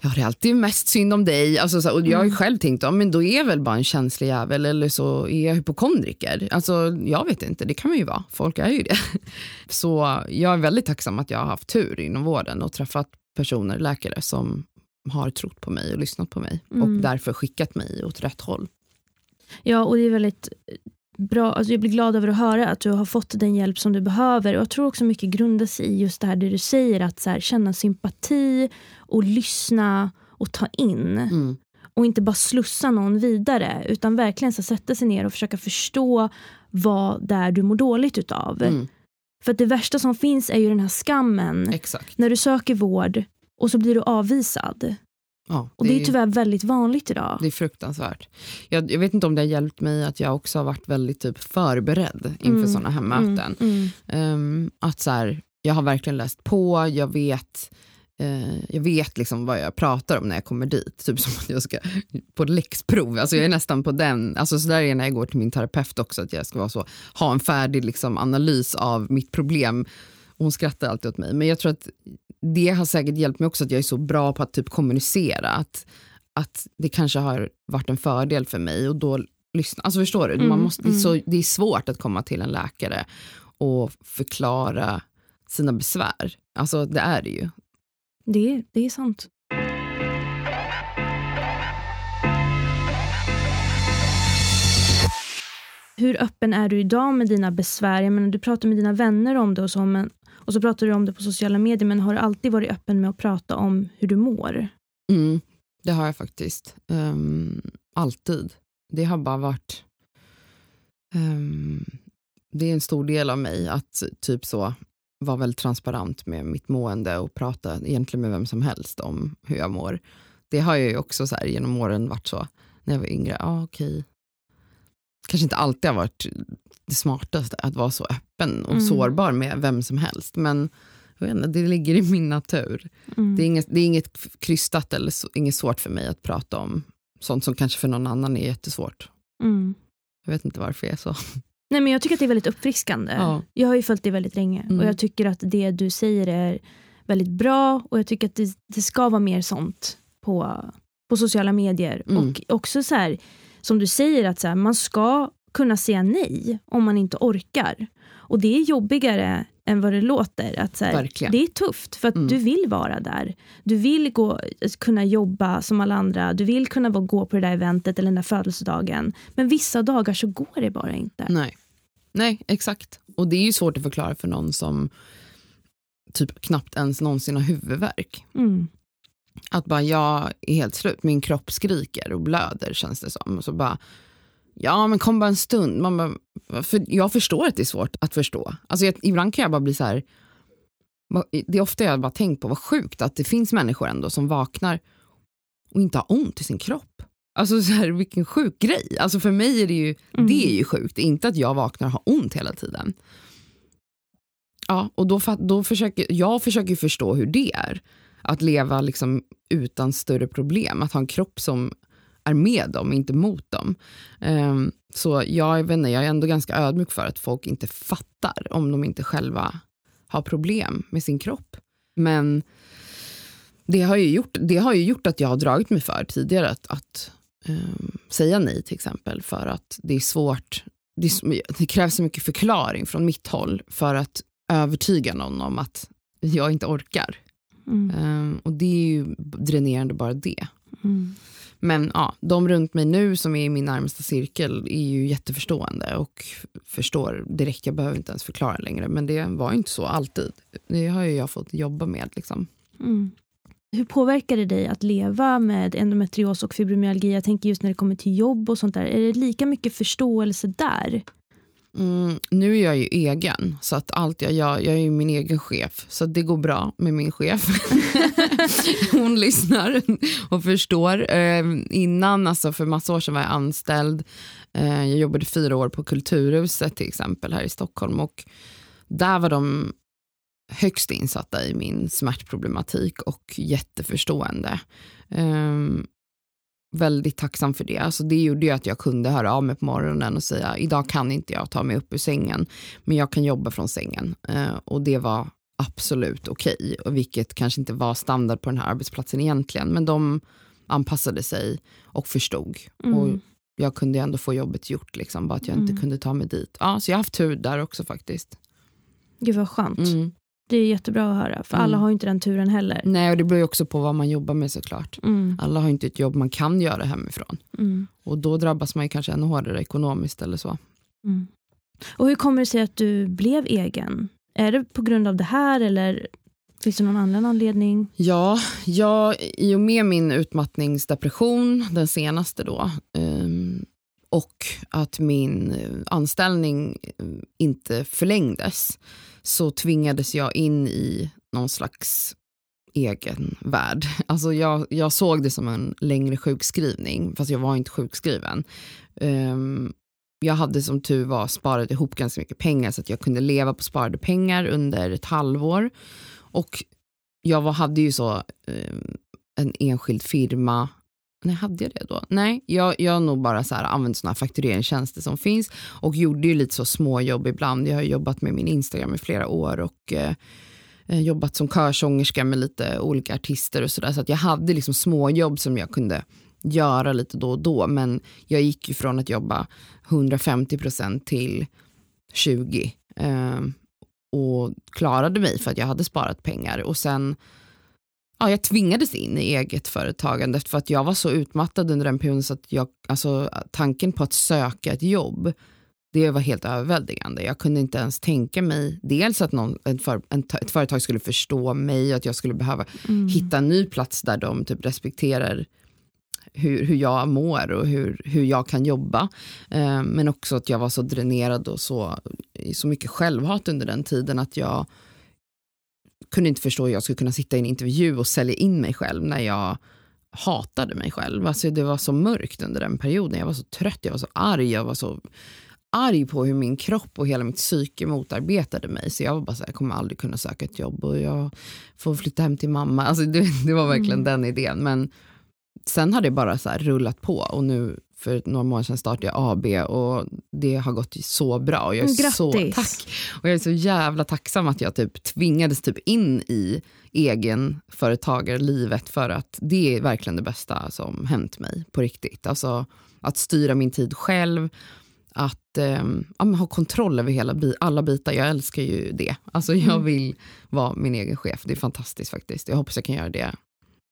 ja det är alltid mest synd om dig. Alltså, så och jag har ju själv tänkt, ja, men då är jag väl bara en känslig jävel eller så är jag hypokondriker. Alltså, jag vet inte, det kan man ju vara. Folk är ju det. Så jag är väldigt tacksam att jag har haft tur inom vården och träffat personer, läkare som har trott på mig och lyssnat på mig och Mm. därför skickat mig åt rätt håll. Ja, och det är väldigt bra. Alltså jag blir glad över att höra att du har fått den hjälp som du behöver. Och jag tror också mycket grundar sig i just det här det du säger, att så här, känna sympati och lyssna och ta in. Mm. Och inte bara slussa någon vidare, utan verkligen så sätta sig ner och försöka förstå vad det är du mår dåligt utav. Mm. För att det värsta som finns är ju den här skammen Exakt. när du söker vård och så blir du avvisad. Ja, Och det, är tyvärr väldigt vanligt idag. Det är fruktansvärt. Jag, jag vet inte om det har hjälpt mig att jag också har varit väldigt typ förberedd inför Mm, sådana här möten. Mm, mm. Ehm, att så här, jag har verkligen läst på, jag vet, eh, jag vet liksom vad jag pratar om när jag kommer dit. Typ som att jag ska på läxprov. Alltså jag är nästan på den, alltså så där är när jag går till min terapeut också, att jag ska vara så, ha en färdig liksom, analys av mitt problem. Och hon skrattar alltid åt mig. Men jag tror att det har säkert hjälpt mig också att jag är så bra på att typ kommunicera. Att, att det kanske har varit en fördel för mig och då lyssna. Alltså förstår du? Man Mm, måste, det, är så, det är svårt att komma till en läkare och förklara sina besvär. Alltså det är det ju. Det, är- det är sant. Hur öppen är du idag med dina besvär? Jag menar, du pratar med dina vänner om det och så, men, och så pratar du om det på sociala medier, men har du alltid varit öppen med att prata om hur du mår? Mm, det har jag faktiskt. Um, alltid. Det har bara varit... Um, det är en stor del av mig att typ så vara väldigt transparent med mitt mående och prata egentligen med vem som helst om hur jag mår. Det har jag ju också så här, genom åren varit så. När jag var yngre, ah, okej. Kanske inte alltid har varit det smartaste att vara så öppen och Mm. sårbar med vem som helst. Men inte, det ligger i min natur. Mm. Det är inget, det är inget krystat eller så, inget svårt för mig att prata om sånt som kanske för någon annan är jättesvårt. Mm. Jag vet inte varför jag är så. Nej, men jag tycker att det är väldigt uppfriskande. Ja. Jag har ju följt det väldigt länge Mm. och jag tycker att det du säger är väldigt bra och jag tycker att det, det ska vara mer sånt på, på sociala medier. Mm. Och också så här, som du säger, att så här, man ska kunna säga nej om man inte orkar. Och det är jobbigare än vad det låter. Att så här, det är tufft för att Mm. du vill vara där. Du vill gå, kunna jobba som alla andra. Du vill kunna gå på det där eventet eller den där födelsedagen. Men vissa dagar så går det bara inte. Nej. Nej, exakt. Och det är ju svårt att förklara för någon som typ knappt ens någonsin har huvudvärk. Mm. Att bara jag är helt slut, min kropp skriker och blöder känns det som. Och så bara, ja men kom bara en stund. Man bara, för jag förstår att det är svårt att förstå. Alltså jag, ibland kan jag bara bli så här, det är ofta jag bara tänkt på vad sjukt att det finns människor ändå som vaknar och inte har ont i sin kropp. Alltså så här, vilken sjuk grej. Alltså för mig är det ju, Mm. det är ju sjukt, inte att jag vaknar och har ont hela tiden. Ja, och då, då försöker, jag försöker förstå hur det är. Att leva liksom utan större problem, att ha en kropp som är med dem, inte mot dem. Ehm, så jag, vet inte, jag är ändå ganska ödmjuk för att folk inte fattar om de inte själva har problem med sin kropp. Men det har ju gjort, det har ju gjort att jag har dragit mig för tidigare att, att ehm, säga nej till exempel för att det är svårt. Det, är, det krävs så mycket förklaring från mitt håll för att övertyga någon om att jag inte orkar. Mm. Ehm, och det är ju dränerande bara det. Mm. Men ja, de runt mig nu som är i min närmaste cirkel är ju jätteförstående och förstår direkt. Jag behöver inte ens förklara längre. Men det var ju inte så alltid. Det har ju jag fått jobba med. Liksom. Mm. Hur påverkar det dig att leva med endometrios och fibromyalgi? Jag tänker just när det kommer till jobb och sånt där. Är det lika mycket förståelse där? Mm, nu är jag ju egen, så att allt jag gör, jag är ju min egen chef. Så det går bra med min chef. Hon lyssnar och förstår. Eh, innan, alltså för massa år sedan var jag anställd. Eh, jag jobbade fyra år på Kulturhuset till exempel här i Stockholm. Och där var de högst insatta i min smärtproblematik och jätteförstående. Um, väldigt tacksam för det. Alltså det gjorde ju att jag kunde höra av mig på morgonen och säga idag kan inte jag ta mig upp ur sängen men jag kan jobba från sängen. Uh, och det var absolut okej, okay, och vilket kanske inte var standard på den här arbetsplatsen egentligen men de anpassade sig och förstod. Mm. Och jag kunde ändå få jobbet gjort, liksom, bara att jag inte Mm. kunde ta mig dit. Ja, så jag har haft tur där också faktiskt. Gud vad skönt. Mm. Det är jättebra att höra. För Mm. alla har ju inte den turen heller. Nej, och det beror ju också på vad man jobbar med såklart. Mm. Alla har ju inte ett jobb man kan göra hemifrån. Mm. Och då drabbas man ju kanske ännu hårdare ekonomiskt eller så. Mm. Och hur kommer det sig att du blev egen? Är det på grund av det här eller finns det någon annan anledning? Ja, jag, i och med min utmattningsdepression, den senaste då, ehm, och att min eh, anställning eh, inte förlängdes, så tvingades jag in i någon slags egen värld. Alltså jag, jag såg det som en längre sjukskrivning, fast jag var inte sjukskriven. Um, jag hade som tur var sparat ihop ganska mycket pengar så att jag kunde leva på sparade pengar under ett halvår. Och jag var, hade ju så eh, en enskild firma. Nej, hade jag det då? Nej, jag, jag har nog bara så här använt sådana här faktureringstjänster som finns och gjorde ju lite så småjobb ibland. Jag har jobbat med min Instagram i flera år och eh, eh, jobbat som körsångerska med lite olika artister och sådär. Så att jag hade liksom småjobb som jag kunde göra lite då och då. Men jag gick ju från att jobba 150% till 20. Eh, och klarade mig för att jag hade sparat pengar. Och sen, ja, jag tvingades in i eget företagande för att jag var så utmattad under den perioden så att jag, alltså, tanken på att söka ett jobb, det var helt överväldigande. Jag kunde inte ens tänka mig dels att någon, en för, en, ett företag skulle förstå mig, att jag skulle behöva Mm. hitta en ny plats där de typ respekterar hur, hur jag mår och hur, hur jag kan jobba. Eh, men också att jag var så dränerad och så, så mycket självhat under den tiden att jag kunde inte förstå hur jag skulle kunna sitta i en intervju och sälja in mig själv när jag hatade mig själv. Alltså det var så mörkt under den perioden. Jag var så trött, jag var så arg, jag var så arg på hur min kropp och hela mitt psyke motarbetade mig. Så jag var bara så här, jag kommer aldrig kunna söka ett jobb och jag får flytta hem till mamma. Alltså det, det var verkligen Mm. den idén. Men sen har det bara så rullat på och nu för några månader sedan startade jag AB och det har gått så bra. Och jag är Grattis. så, tack. Och jag är så jävla tacksam att jag typ tvingades typ in i egenföretagarlivet för att det är verkligen det bästa som hänt mig på riktigt. Alltså att styra min tid själv, att eh, ja, ha kontroll över hela, alla bitar. Jag älskar ju det. Alltså jag Mm. vill vara min egen chef. Det är fantastiskt faktiskt. Jag hoppas jag kan göra det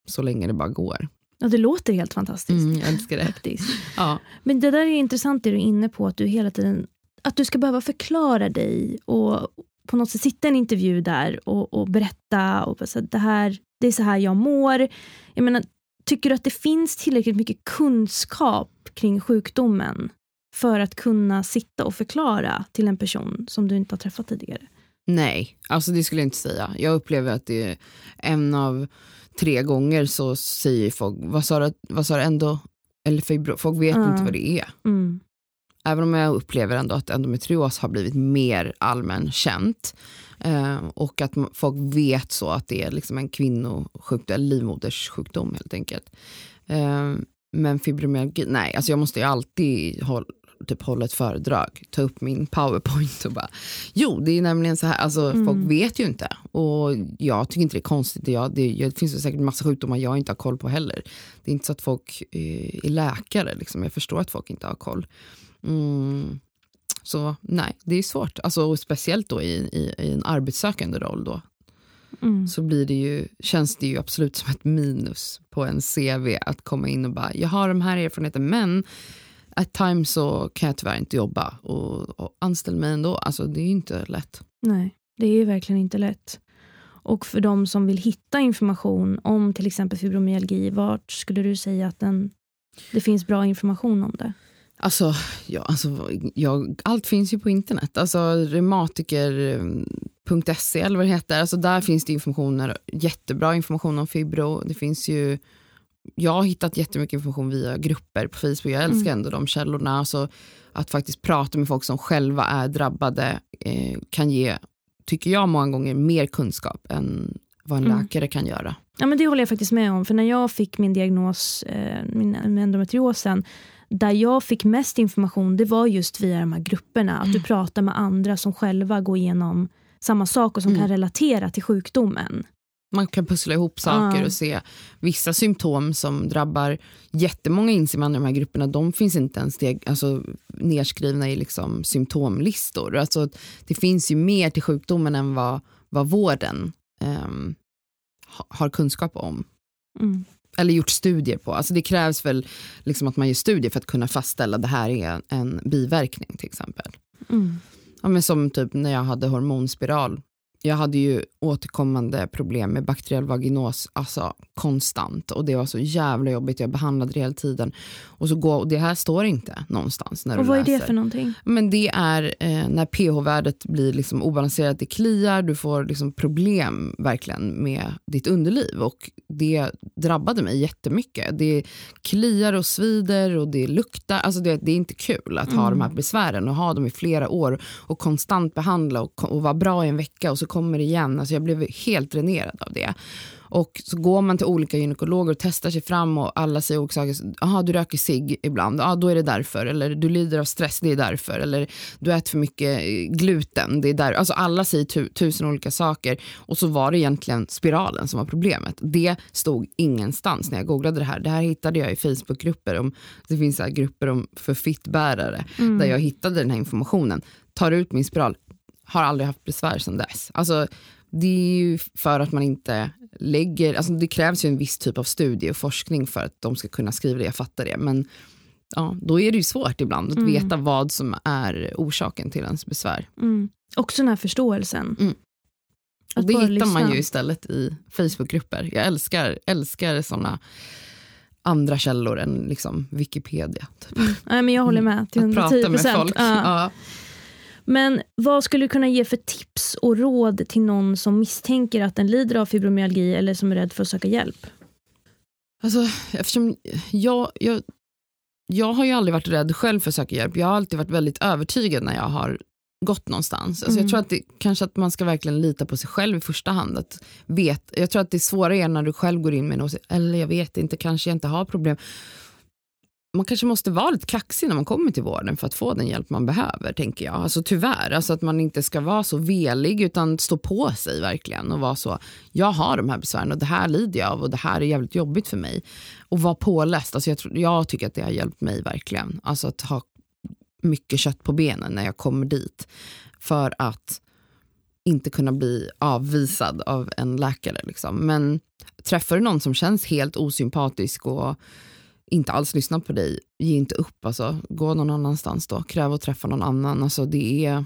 så länge det bara går. Ja, det låter helt fantastiskt. Mm, jag älskar det. Faktiskt. Ja. Men det där är intressant det du är inne på, att du hela tiden att du ska behöva förklara dig och på något sätt sitta i en intervju där och, och berätta och så det, här, det är så här jag mår. Jag menar, tycker du att det finns tillräckligt mycket kunskap kring sjukdomen för att kunna sitta och förklara till en person som du inte har träffat tidigare? Nej, alltså det skulle jag inte säga. Jag upplever att det är en av tre gånger så säger folk, vad sa du, vad sa du ändå, eller fibro, folk vet Ja. inte vad det är. Mm. Även om jag upplever ändå att endometrios har blivit mer allmänkänt eh, och att folk vet så att det är liksom en kvinnosjukdom, eller livmoderssjukdom helt enkelt. Eh, men fibromyalgi, nej, alltså jag måste ju alltid hålla, typ hålla ett föredrag, ta upp min powerpoint och bara, jo det är nämligen så här, alltså Mm. folk vet ju inte. Och jag tycker inte det är konstigt, jag, det, det finns säkert massa sjukdomar jag inte har koll på heller. Det är inte så att folk eh, är läkare, liksom. jag förstår att folk inte har koll. Mm. Så nej, det är svårt. Alltså, speciellt då i, i, i en arbetssökande roll då, Mm. så blir det ju, känns det ju absolut som ett minus på en CV att komma in och bara, jag har de här erfarenheterna men at times så kan jag tyvärr inte jobba och, och anställ mig ändå. Alltså det är inte lätt. Nej, det är ju verkligen inte lätt. Och för de som vill hitta information om till exempel fibromyalgi, vart skulle du säga att den, det finns bra information om det? Alltså, ja, alltså jag, allt finns ju på internet. Alltså reumatiker.se eller vad det heter. Alltså där finns det informationer, jättebra information om fibro. Det finns ju, jag har hittat jättemycket information via grupper på Facebook. Jag älskar ändå de källorna. Alltså, att faktiskt prata med folk som själva är drabbade eh, kan ge, tycker jag många gånger, mer kunskap än vad en Mm. läkare kan göra. Ja, men det håller jag faktiskt med om. För när jag fick min diagnos eh, min, med endometriosen, där jag fick mest information, det var just via de här grupperna. Att du pratar med andra som själva går igenom samma sak och som Mm. kan relatera till sjukdomen. Man kan pussla ihop saker och se vissa symptom som drabbar jättemånga insimmande i de här grupperna. De finns inte ens steg, alltså, nedskrivna i liksom symptomlistor. Alltså, det finns ju mer till sjukdomen än vad, vad vården ha- har kunskap om. Mm. Eller gjort studier på. Alltså, det krävs väl liksom att man gör studier för att kunna fastställa det här är en biverkning till exempel. Mm. Ja, men som typ när jag hade hormonspiral. Jag hade ju återkommande problem med bakteriell vaginos, alltså konstant. Och det var så jävla jobbigt, jag behandlade det hela tiden. Och, så går, och det här står inte någonstans när Och du vad är det för någonting? Men det är eh, när pH-värdet blir liksom obalanserat, det kliar, du får liksom problem verkligen med ditt underliv. Och det drabbade mig jättemycket. Det kliar och svider och det luktar. Alltså det, det är inte kul att ha Mm. de här besvären och ha dem i flera år och konstant behandla och, och vara bra i en vecka och så kommer igen. Alltså jag blev helt dränerad av det. Och så går man till olika gynekologer och testar sig fram och alla säger olika saker. Jaha, du röker cigg ibland. Ja, då är det därför. Eller du lider av stress, det är därför. Eller du äter för mycket eh, gluten, det är där. Alltså alla säger tu tusen olika saker. Och så var det egentligen spiralen som var problemet. Det stod ingenstans när jag googlade det här. Det här hittade jag i Facebookgrupper. Om, det finns så här grupper om för fittbärare Mm. där jag hittade den här informationen. Tar ut min spiral, har aldrig haft besvär sedan dess. Alltså, det är ju för att man inte lägger, alltså det krävs ju en viss typ av studie och forskning för att de ska kunna skriva det, jag fattar det. Men ja, då är det ju svårt ibland att Mm. veta vad som är orsaken till ens besvär. Mm. Också den här förståelsen. Mm. Och det hittar lyssna. man ju istället i Facebookgrupper. Jag älskar, älskar sådana andra källor än liksom Wikipedia. Typ. Nej, men jag håller med till Att prata 110 med folk. Ja. Ja. Men vad skulle du kunna ge för tips och råd till någon som misstänker att den lider av fibromyalgi eller som är rädd för att söka hjälp? Alltså, eftersom jag, jag, jag har ju aldrig varit rädd själv för att söka hjälp. Jag har alltid varit väldigt övertygad när jag har gått någonstans. Alltså Mm. Jag tror att det, kanske att man ska verkligen lita på sig själv i första hand. Att vet, jag tror att det är svårare när du själv går in med åsikt, eller jag vet inte, kanske jag inte har problem. Man kanske måste vara lite kaxig när man kommer till vården för att få den hjälp man behöver, tänker jag. Alltså tyvärr, alltså att man inte ska vara så velig utan stå på sig verkligen och vara så, jag har de här besvären och det här lider jag av och det här är jävligt jobbigt för mig. Och vara påläst, alltså jag, tror, jag tycker att det har hjälpt mig verkligen. Alltså att ha mycket kött på benen när jag kommer dit. För att inte kunna bli avvisad av en läkare. Liksom. Men träffar du någon som känns helt osympatisk och inte alls lyssnar på dig, ge inte upp. Alltså. Gå någon annanstans då. Kräv att träffa någon annan. Alltså, det är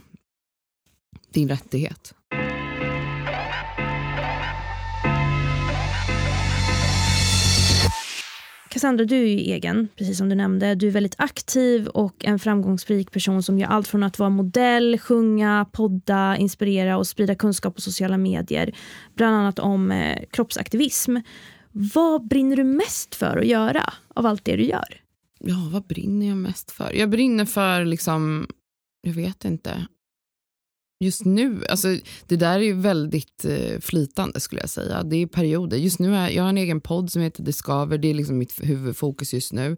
din rättighet. Cassandra, du är ju egen, precis som du nämnde. Du är väldigt aktiv och en framgångsrik person som gör allt från att vara modell, sjunga, podda, inspirera och sprida kunskap på sociala medier. Bland annat om eh, kroppsaktivism. Vad brinner du mest för att göra av allt det du gör? Ja, vad brinner jag mest för? Jag brinner för, liksom, jag vet inte. Just nu, alltså det där är ju väldigt eh, flytande skulle jag säga. Det är perioder. Just nu är jag har en egen podd som heter Discover. Det är liksom mitt huvudfokus just nu.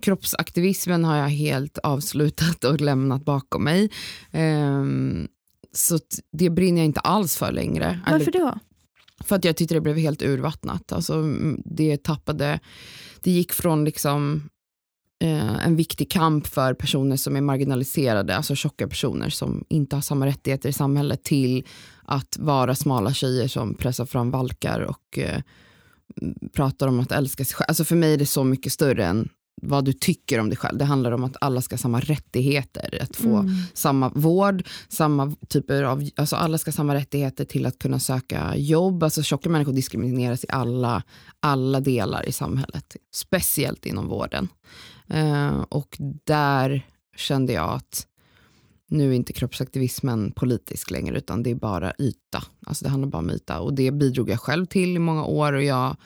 Kroppsaktivismen har jag helt avslutat och lämnat bakom mig. Ehm, så det brinner jag inte alls för längre. Varför då? För att jag tyckte det blev helt urvattnat. Alltså, mm, det tappade, det gick från liksom eh, en viktig kamp för personer som är marginaliserade, alltså tjocka personer som inte har samma rättigheter i samhället till att vara smala tjejer som pressar fram valkar och eh, pratar om att älska sig själv. Alltså för mig är det så mycket större än vad du tycker om dig själv. Det handlar om att alla ska ha samma rättigheter, att få Mm. samma vård, samma typer av, alltså alla ska ha samma rättigheter till att kunna söka jobb. Alltså tjocka människor diskrimineras i alla, alla delar i samhället, speciellt inom vården. Eh, och där kände jag att nu är inte kroppsaktivismen politisk längre utan det är bara yta. Alltså det handlar bara om yta och det bidrog jag själv till i många år och jag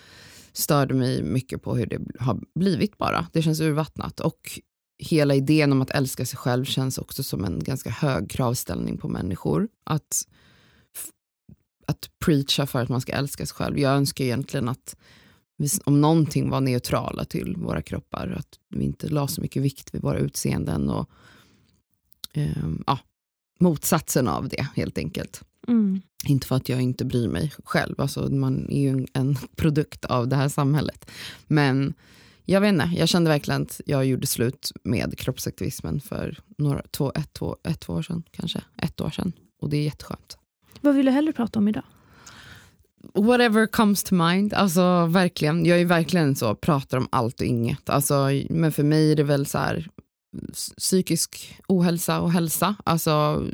störde mig mycket på hur det har blivit bara. Det känns urvattnat och hela idén om att älska sig själv känns också som en ganska hög kravställning på människor. Att, att preacha för att man ska älska sig själv. Jag önskar egentligen att vi, om någonting var neutrala till våra kroppar, att vi inte la så mycket vikt vid våra utseenden och eh, ja, motsatsen av det helt enkelt. Mm. Inte för att jag inte bryr mig själv, alltså man är ju en, produkt av det här samhället. Men jag vet inte, jag kände verkligen att jag gjorde slut med kroppsaktivismen för några, två, ett, två, ett, två år sedan, kanske ett år sedan. Och det är jätteskönt. Vad vill du hellre prata om idag? Whatever comes to mind, alltså verkligen. Jag är verkligen så, pratar om allt och inget. Alltså, men för mig är det väl så här, psykisk ohälsa och hälsa. Alltså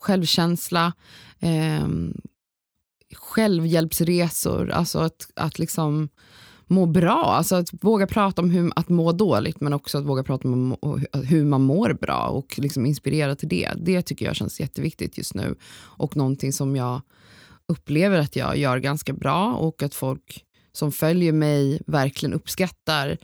självkänsla, eh, självhjälpsresor, alltså att, att liksom må bra, alltså att våga prata om hur, att må dåligt men också att våga prata om hur man mår bra och liksom inspirera till det. Det tycker jag känns jätteviktigt just nu och någonting som jag upplever att jag gör ganska bra och att folk som följer mig verkligen uppskattar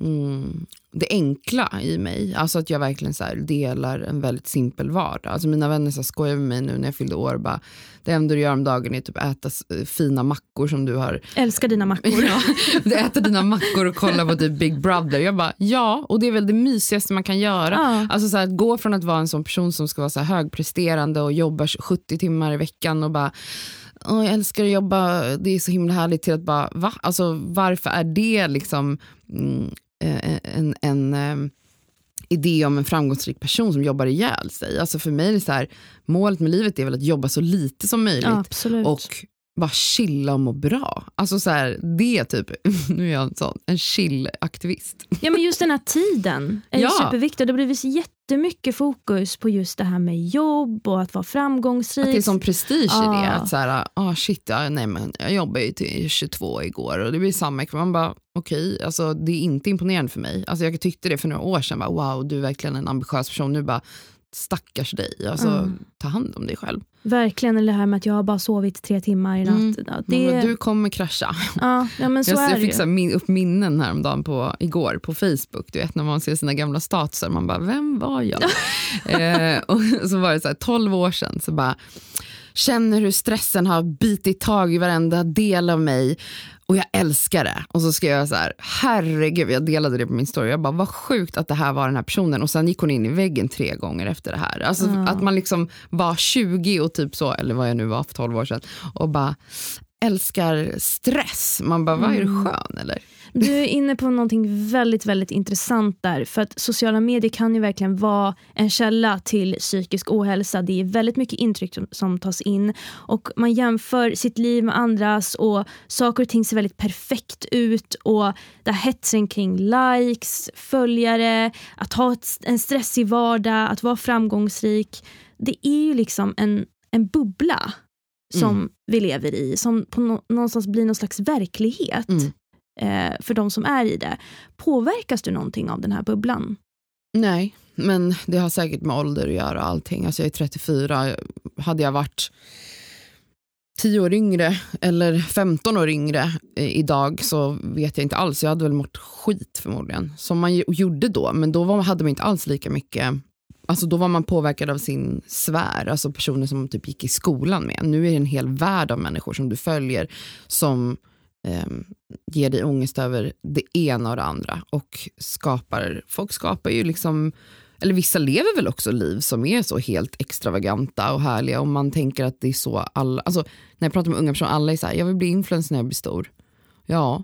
mm, det enkla i mig. Alltså att jag verkligen så delar en väldigt simpel vardag. Alltså mina vänner så skojar med mig nu när jag fyllde år. Bara, det enda du gör om dagen är typ äta fina mackor som du har Älskar dina mackor. Ja, du äter dina mackor och kollar på typ Big Brother. Jag bara, ja, och det är väl det mysigaste man kan göra. Ja. Alltså så här, att gå från att vara en sån person som ska vara så här högpresterande och jobba 70 timmar i veckan och bara Åh, jag älskar att jobba, det är så himla härligt till att bara, va? Alltså varför är det liksom mm, eh, en, en eh, idé om en framgångsrik person som jobbar ihjäl sig? Alltså för mig är det så här, målet med livet är väl att jobba så lite som möjligt Ja, och bara chilla och må bra. Alltså så här, det är typ, nu är jag en sån, en chill-aktivist. Ja, men just den här tiden är Ja. superviktig. Det har blivit jättemycket fokus på just det här med jobb och att vara framgångsrik. Att det är som prestige i det. Att så här, ah shit, ja, nej, men jag jobbade ju till 22 igår och det blir samma ekvation. Man bara, okej, alltså, det är inte imponerande för mig. Alltså, jag tyckte det för några år sedan, bara, wow, du är verkligen en ambitiös person. Nu bara, stackars dig. Alltså, Mm. Ta hand om dig själv. Verkligen, eller det här med att jag har bara sovit tre timmar i natt. Mm. Det... Du kommer krascha. ja, ja, men så jag är jag fick min, upp minnen häromdagen på, igår på Facebook. Du vet när man ser sina gamla statusar. Man bara, vem var jag? eh, och så var det så här, 12 år sedan. Så bara, känner hur stressen har bitit tag i varenda del av mig. Och jag älskar det. Och så skrev jag så här, herregud, jag delade det på min story. Jag bara, vad sjukt att det här var den här personen. Och sen gick hon in i väggen tre gånger efter det här. Alltså Ja. att man liksom var 20 och typ så, eller vad jag nu var för 12 år sedan. Och bara älskar stress. Man bara, vad är du Mm. skön eller? Du är inne på någonting väldigt, väldigt intressant där. För att sociala medier kan ju verkligen vara en källa till psykisk ohälsa. Det är väldigt mycket intryck som, som tas in och man jämför sitt liv med andras och saker och ting ser väldigt perfekt ut och det här hetsen kring likes, följare, att ha ett, en stressig vardag, att vara framgångsrik. Det är ju liksom en, en bubbla som Mm. vi lever i, som på nå- någonstans blir någon slags verklighet Mm eh, för de som är i det. Påverkas du någonting av den här bubblan? Nej, men det har säkert med ålder att göra och allting. Alltså jag är 34. Hade jag varit 10 år yngre eller 15 år yngre eh, idag så vet jag inte alls. Jag hade väl mått skit förmodligen. Som man gjorde då, men då var, hade man inte alls lika mycket Alltså då var man påverkad av sin sfär, alltså personer som typ gick i skolan med. Nu är det en hel värld av människor som du följer som ehm, ger dig ångest över det ena och det andra. Och skapar, folk skapar ju liksom, eller vissa lever väl också liv som är så helt extravaganta och härliga. Och man tänker att det är så alla, alltså när jag pratar med unga personer, alla är så här, jag vill bli influencer när jag blir stor. Ja,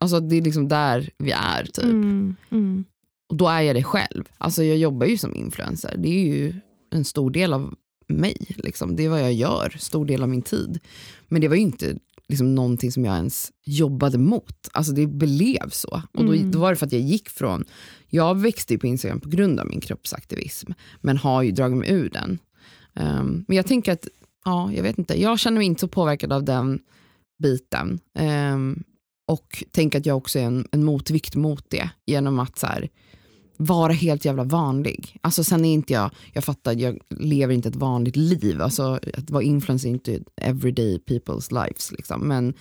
alltså det är liksom där vi är typ. Mm, mm, Och då är jag det själv. Alltså jag jobbar ju som influencer. Det är ju en stor del av mig. Liksom. Det är vad jag gör, stor del av min tid. Men det var ju inte liksom, någonting som jag ens jobbade mot. Alltså det blev så. Och då, Mm. då var det för att jag gick från, jag växte ju på Instagram på grund av min kroppsaktivism. Men har ju dragit mig ur den. Ehm, men jag tänker att, ja jag vet inte, jag känner mig inte så påverkad av den biten. Ehm, och tänker att jag också är en, en motvikt mot det genom att så här, vara helt jävla vanlig. Alltså sen är inte jag, jag fattar, jag lever inte ett vanligt liv. Alltså att vara influencer är inte everyday people's lives. Liksom. Men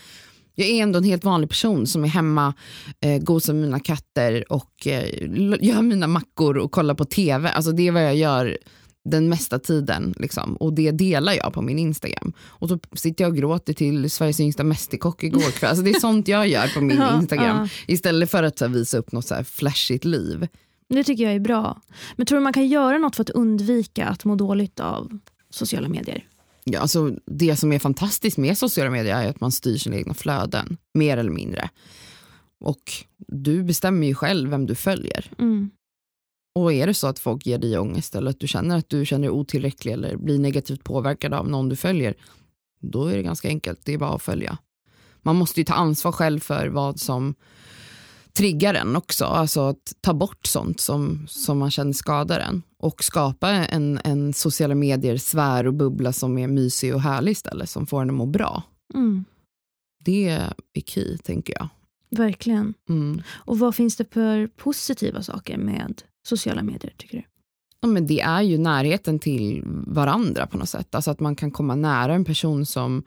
jag är ändå en helt vanlig person som är hemma, eh, gosar med mina katter och eh, gör mina mackor och kollar på tv. Alltså det är vad jag gör den mesta tiden. Liksom. Och det delar jag på min Instagram. Och då sitter jag och gråter till Sveriges yngsta mästerkock igår kväll. Alltså det är sånt jag gör på min Instagram. Istället för att så här, visa upp något så här flashigt liv. Det tycker jag är bra. Men tror du man kan göra något för att undvika att må dåligt av sociala medier? Ja, alltså, det som är fantastiskt med sociala medier är att man styr sina egna flöden, mer eller mindre. Och du bestämmer ju själv vem du följer. Mm. Och är det så att folk ger dig ångest eller att du känner att du känner dig otillräcklig eller blir negativt påverkad av någon du följer, då är det ganska enkelt, det är bara att följa. Man måste ju ta ansvar själv för vad som triggar en också, alltså att ta bort sånt som, som man känner skadar en och skapa en, en sociala medier sfär och bubbla som är mysig och härlig istället, som får en att må bra. Mm. Det är key, tänker jag. Verkligen. Mm. Och vad finns det för positiva saker med sociala medier tycker du? Ja, men det är ju närheten till varandra på något sätt. Alltså att man kan komma nära en person som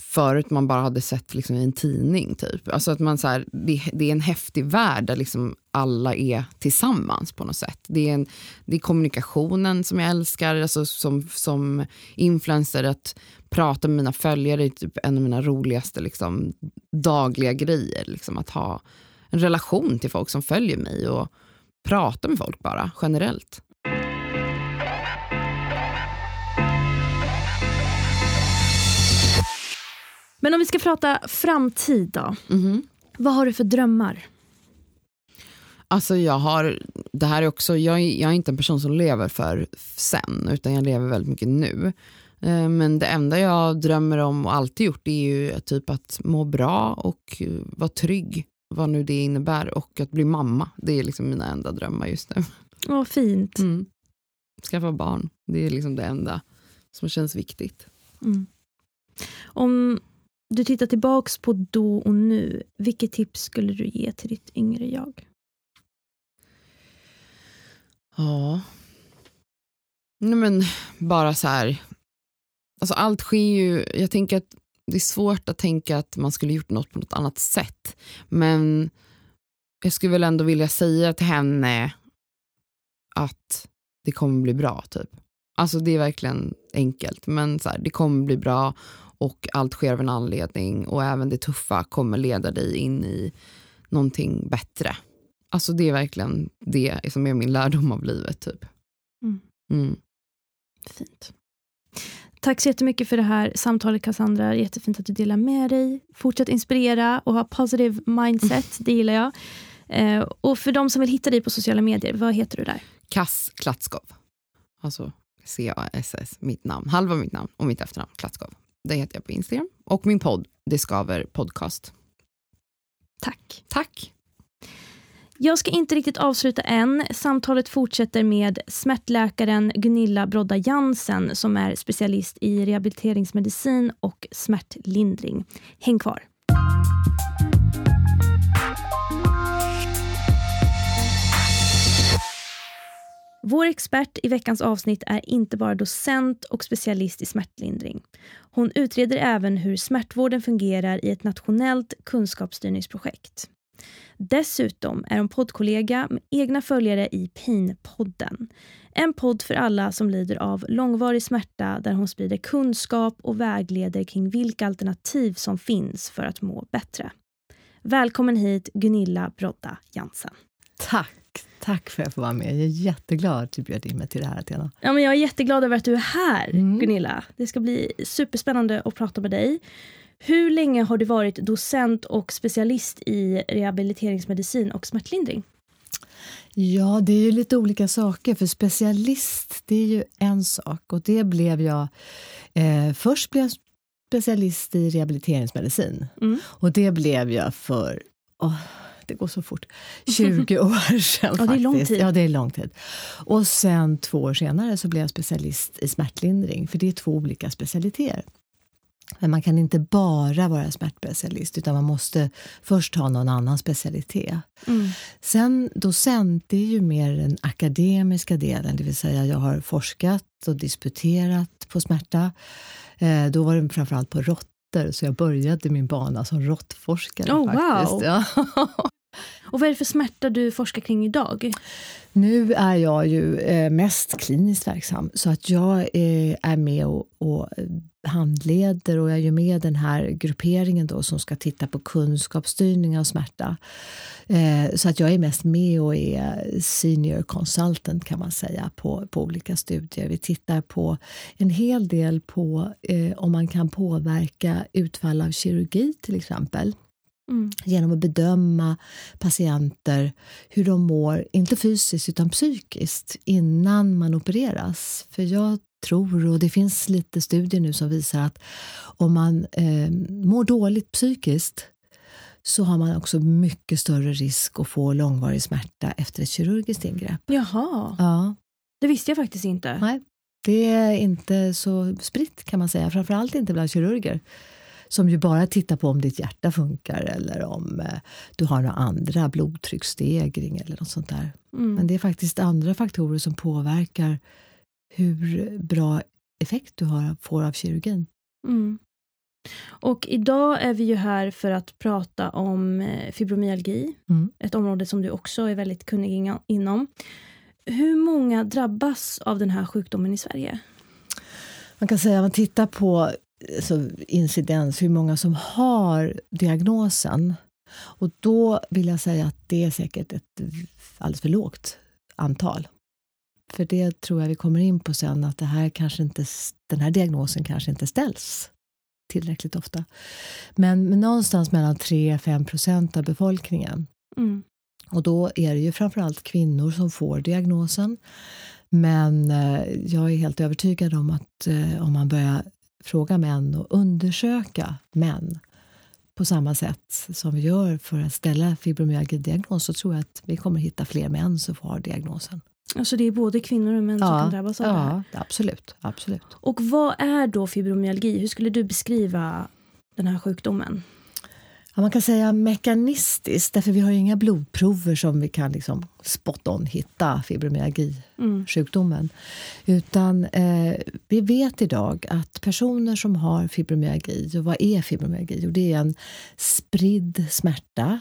förut man bara hade sett liksom i en tidning. typ. Alltså att man så här, det, det är en häftig värld där liksom alla är tillsammans på något sätt. Det är, en, det är kommunikationen som jag älskar, alltså som, som influencer, att prata med mina följare är typ en av mina roligaste liksom, dagliga grejer. Liksom, att ha en relation till folk som följer mig och prata med folk bara generellt. Men om vi ska prata framtid då. Mhm. Vad har du för drömmar? Alltså jag har, det här är också, jag, är- jag är inte en person som lever för sen, utan jag lever väldigt mycket nu. Eh, Men det enda jag drömmer om och alltid gjort är ju typ att må bra och eh, vara trygg, vad nu det innebär, och att bli mamma. Det är liksom mina enda drömmar just nu. Vad fint. Mm. Skaffa barn, det är liksom det enda som känns viktigt. Mm. Om du tittar tillbaks på då och nu, vilket tips skulle du ge till ditt yngre jag? Ja, Nej, men bara så här, alltså allt sker ju, jag tänker att det är svårt att tänka att man skulle gjort något på något annat sätt. Men jag skulle väl ändå vilja säga till henne att det kommer bli bra. typ. Alltså det är verkligen enkelt, men så här, det kommer bli bra och allt sker av en anledning och även det tuffa kommer leda dig in i någonting bättre. Alltså det är verkligen det som är min lärdom av livet. typ. Mm. Mm. Fint. Tack så jättemycket för det här samtalet Cassandra. Jättefint att du delar med dig. Fortsätt inspirera och ha positive mindset. Det gillar jag. Eh, och för de som vill hitta dig på sociala medier, vad heter du där? Kass Klatskov. Alltså C-A-S-S, mitt namn, halva mitt namn och mitt efternamn, Klatskov. Det heter jag på Instagram. Och min podd, Det skaver podcast. Tack. Tack. Jag ska inte riktigt avsluta än. Samtalet fortsätter med smärtläkaren Gunilla Brodda Jansen som är specialist i rehabiliteringsmedicin och smärtlindring. Häng kvar. Vår expert i veckans avsnitt är inte bara docent och specialist i smärtlindring. Hon utreder även hur smärtvården fungerar i ett nationellt kunskapsstyrningsprojekt. Dessutom är hon poddkollega med egna följare i Pain-podden. En podd för alla som lider av långvarig smärta där hon sprider kunskap och vägleder kring vilka alternativ som finns för att må bättre. Välkommen hit Gunilla Brodda Jansen. Tack! Tack för att jag får vara med. Jag är jätteglad att du bjöd in mig till det här, Athena. Ja, men jag är jätteglad över att du är här, Mm. Gunilla. Det ska bli superspännande att prata med dig. Hur länge har du varit docent och specialist i rehabiliteringsmedicin och smärtlindring? Ja, det är ju lite olika saker. För specialist, det är ju en sak. Och det blev jag... Eh, först blev jag specialist i rehabiliteringsmedicin. Mm. Och det blev jag för... åh, det går så fort. 20 år sedan. Ja, det är lång tid. Ja, det är lång tid. Och sen två år senare så blev jag specialist i smärtlindring. För det är två olika specialiteter. Men man kan inte bara vara smärtspecialist utan man måste först ha någon annan specialitet. Mm. Sen docent, det är ju mer den akademiska delen, det vill säga jag har forskat och disputerat på smärta. Eh, då var det framförallt på råttor, så jag började min bana som råttforskare. Oh, faktiskt. wow. Ja. Och vad är det för smärta du forskar kring idag? Nu är jag ju eh, mest kliniskt verksam, så att jag eh, är med och, och handleder och jag är ju med i den här grupperingen då som ska titta på kunskapsstyrning av smärta. Eh, så att jag är mest med och är senior consultant kan man säga på, på olika studier. Vi tittar på en hel del på om man kan påverka utfall av kirurgi till exempel Mm. genom att bedöma patienter, hur de mår, inte fysiskt utan psykiskt, innan man opereras. För jag tror, och det finns lite studier nu som visar att om man eh, mår dåligt psykiskt så har man också mycket större risk att få långvarig smärta efter ett kirurgiskt ingrepp. Jaha, Ja, det visste jag faktiskt inte. nej, det är inte så spritt kan man säga, framförallt inte bland kirurger som ju bara tittar på om ditt hjärta funkar eller om eh, du har några andra blodtrycksstegring eller något sånt där. Mm. Men det är faktiskt andra faktorer som påverkar hur bra effekt du har, får av kirurgin. Mm. Och idag är vi ju här för att prata om eh, fibromyalgi, Mm. ett område som du också är väldigt kunnig in- inom. Hur många drabbas av den här sjukdomen i Sverige? Man kan säga, om man tittar på alltså, incidens, hur många som har diagnosen. Och då vill jag säga att det är säkert ett alldeles för lågt antal. För det tror jag vi kommer in på sen, att det här kanske inte, den här diagnosen kanske inte ställs tillräckligt ofta. Men, men någonstans mellan 3-5 procent av befolkningen. Mm. Och då är det ju framförallt kvinnor som får diagnosen. Men eh, jag är helt övertygad om att eh, om man börjar fråga män och undersöka män på samma sätt som vi gör för att ställa fibromyalgi-diagnos så tror jag att vi kommer hitta fler män som får diagnosen. Alltså det är både kvinnor och män som kan drabbas av det här. ja absolut, absolut. Och vad är då fibromyalgi? Hur skulle du beskriva den här sjukdomen? Ja, man kan säga mekanistiskt, därför vi har inga blodprover som vi kan liksom spot on hitta fibromyalgisjukdomen. Mm. Utan eh, vi vet idag att personer som har fibromyalgi, och vad är fibromyalgi? Jo, det är en spridd smärta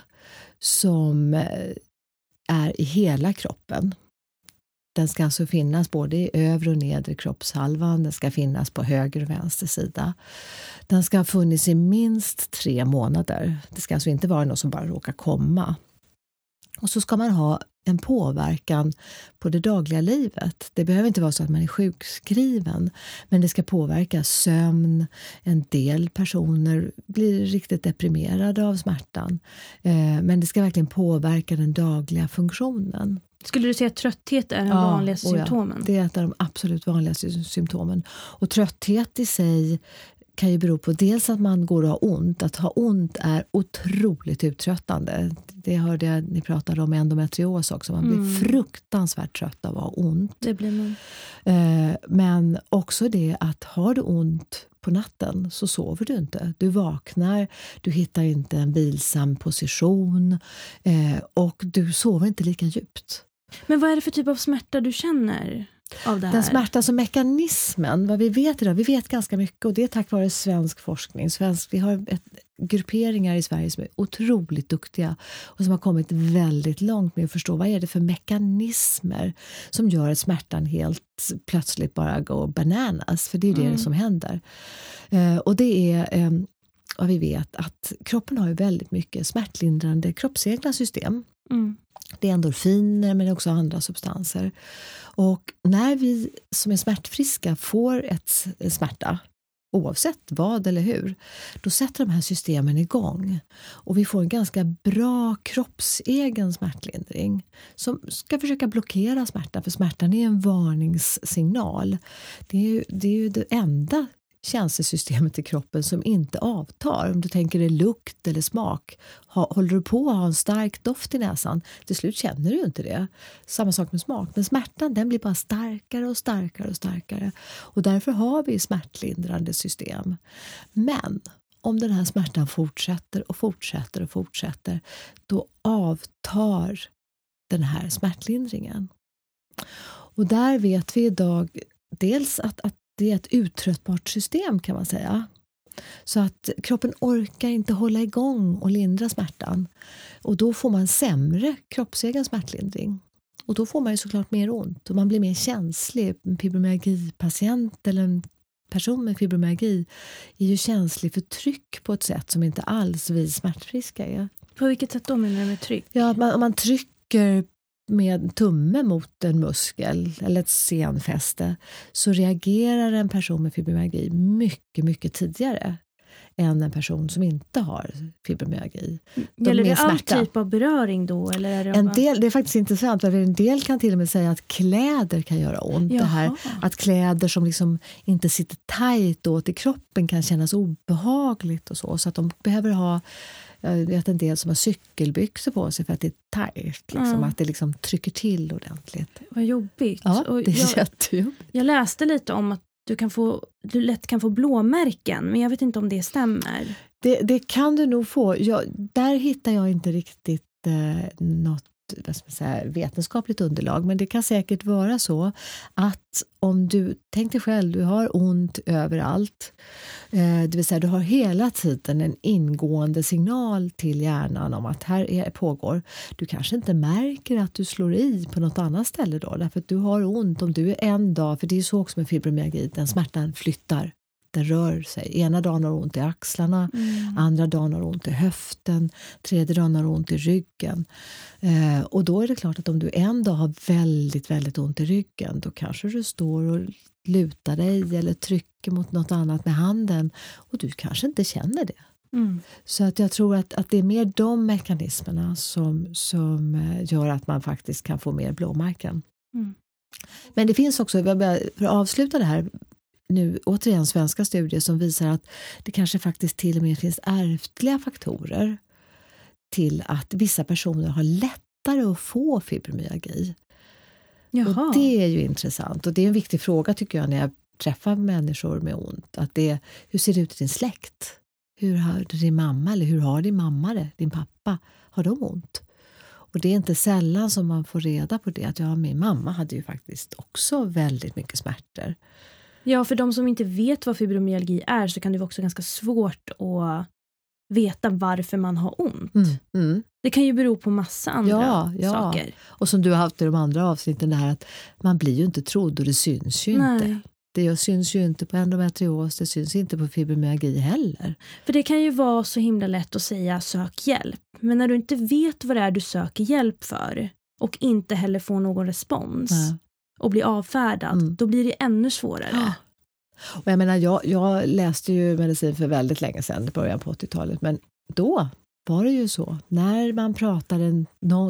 som eh, är i hela kroppen. Den ska alltså finnas både i övre och nedre kroppshalvan, den ska finnas på höger och vänster sida. Den ska ha funnits i minst tre månader. Det ska alltså inte vara något som bara råkar komma. Och så ska man ha en påverkan på det dagliga livet. Det behöver inte vara så att man är sjukskriven, men det ska påverka sömn. En del personer blir riktigt deprimerade av smärtan. Eh, men det ska verkligen påverka den dagliga funktionen. Skulle du säga att trötthet är den ja, vanligaste symptomen? Ja, det är ett av de absolut vanligaste symptomen. Och trötthet i sig kan ju bero på dels att man går och har ont. Att ha ont är otroligt uttröttande. Det hörde jag ni pratade om endometrios också. Man blir mm. fruktansvärt trött av att ha ont. Det blir man. Eh, men också det att har du ont på natten så sover du inte. Du vaknar, du hittar inte en vilsam position eh, och du sover inte lika djupt. Men vad är det för typ av smärta du känner? Den smärta som mekanismen, vad vi vet idag, vi vet ganska mycket och det är tack vare svensk forskning. Svensk, vi har ett, grupperingar i Sverige som är otroligt duktiga och som har kommit väldigt långt med att förstå vad är det för mekanismer som gör att smärtan helt plötsligt bara går bananas, för det är det mm. som händer. Uh, och det är eh, vad vi vet att kroppen har ju väldigt mycket smärtlindrande kroppsegna system. Mm. Det är endorfiner men också andra substanser. Och när vi som är smärtfriska får ett smärta oavsett vad eller hur, då sätter de här systemen igång. Och vi får en ganska bra kroppsegen smärtlindring som ska försöka blockera smärtan, för smärtan är en varningssignal. Det är ju det, är ju det enda känselsystemet i kroppen som inte avtar. Om du tänker dig lukt eller smak. håller du på att ha en stark doft i näsan, till slut känner du inte det. Samma sak med smak. Men smärtan den blir bara starkare och starkare och starkare. Och därför har vi smärtlindrande system. Men om den här smärtan fortsätter och fortsätter och fortsätter, då avtar den här smärtlindringen. Och där vet vi idag dels att, att det är ett uttröttbart system kan man säga. Så att kroppen orkar inte hålla igång och lindra smärtan. Och då får man sämre kroppsegen smärtlindring. Och då får man ju såklart mer ont och man blir mer känslig. En fibromyalgipatient eller en person med fibromyalgi är ju känslig för tryck på ett sätt som inte alls vi smärtfriska är. På vilket sätt då menar du med tryck? Ja, man, om man trycker med tumme mot en muskel eller ett senfäste så reagerar en person med fibromyalgi mycket, mycket tidigare än en person som inte har fibromyalgi. De Gäller det all typ av beröring då? Eller är det, en del, det är faktiskt intressant, för en del kan till och med säga att kläder kan göra ont. Det här, att kläder som liksom inte sitter tajt åt i kroppen kan kännas obehagligt och så. Så att de behöver ha jag vet en del som har cykelbyxor på sig för att det är tajt. Liksom, mm. Att det liksom trycker till ordentligt. Vad jobbigt. Ja, det är jag, jättejobbigt. Jag läste lite om att du, kan få, du lätt kan få blåmärken, men jag vet inte om det stämmer. Det, det kan du nog få. Jag, där hittar jag inte riktigt eh, något säga, vetenskapligt underlag, men det kan säkert vara så att om du, tänk dig själv, du har ont överallt, eh, det vill säga du har hela tiden en ingående signal till hjärnan om att här är, pågår. Du kanske inte märker att du slår i på något annat ställe då, därför att du har ont. Om du är en dag, för det är så också med fibromyalgi, den smärtan flyttar den rör sig. Ena dagen har ont i axlarna, mm. andra dagen har ont i höften, tredje dagen har ont i ryggen. Eh, och då är det klart att om du en dag har väldigt, väldigt ont i ryggen då kanske du står och lutar dig eller trycker mot något annat med handen och du kanske inte känner det. Mm. Så att jag tror att, att det är mer de mekanismerna som, som eh, gör att man faktiskt kan få mer blåmärken. Mm. Men det finns också, för att avsluta det här, nu återigen svenska studier som visar att det kanske faktiskt till och med finns ärftliga faktorer till att vissa personer har lättare att få fibromyalgi. Jaha. Och det är ju intressant och det är en viktig fråga tycker jag när jag träffar människor med ont. Att det, hur ser det ut i din släkt? Hur har din mamma eller hur har din mamma det, din pappa? Har de ont? Och det är inte sällan som man får reda på det att ja, min mamma hade ju faktiskt också väldigt mycket smärtor. Ja, för de som inte vet vad fibromyalgi är så kan det vara också ganska svårt att veta varför man har ont. Mm, mm. Det kan ju bero på massa andra Ja, ja. saker. Och som du har haft i de andra avsnitten, det här att man blir ju inte trodd och det syns ju Nej. inte. Det syns ju inte på endometrios, det syns inte på fibromyalgi heller. För det kan ju vara så himla lätt att säga sök hjälp. Men när du inte vet vad det är du söker hjälp för och inte heller får någon respons Ja. Och blir avfärdad, Mm. då blir det ännu svårare. Och jag, menar, jag, jag läste ju medicin för väldigt länge sedan, i början på 80-talet, men då var det ju så. När man pratade,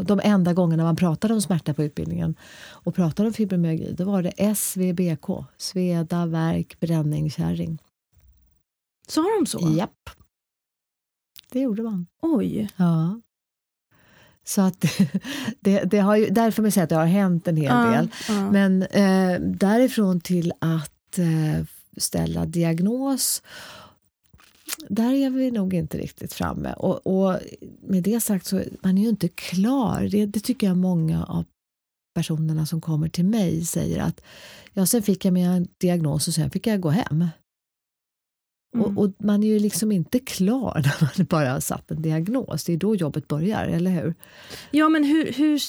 de enda gångerna man pratade om smärta på utbildningen och pratade om fibromyalgi, då var det SVBK, sveda, värk, bränning, kärring. Sa de så? Japp. Det gjorde man. Oj. Ja. Så att det, det har ju, därför vill jag säga att det har hänt en hel Ja, del. ja. Men eh, därifrån till att eh, ställa diagnos, där är vi nog inte riktigt framme. Och, och med det sagt så man är ju inte klar. Det, det tycker jag många av personerna som kommer till mig säger att ja, sen fick jag min diagnos och sen fick jag gå hem. Mm. Och, och man är ju liksom inte klar när man bara har satt en diagnos. Det är då jobbet börjar, eller hur? Ja, men hur... hur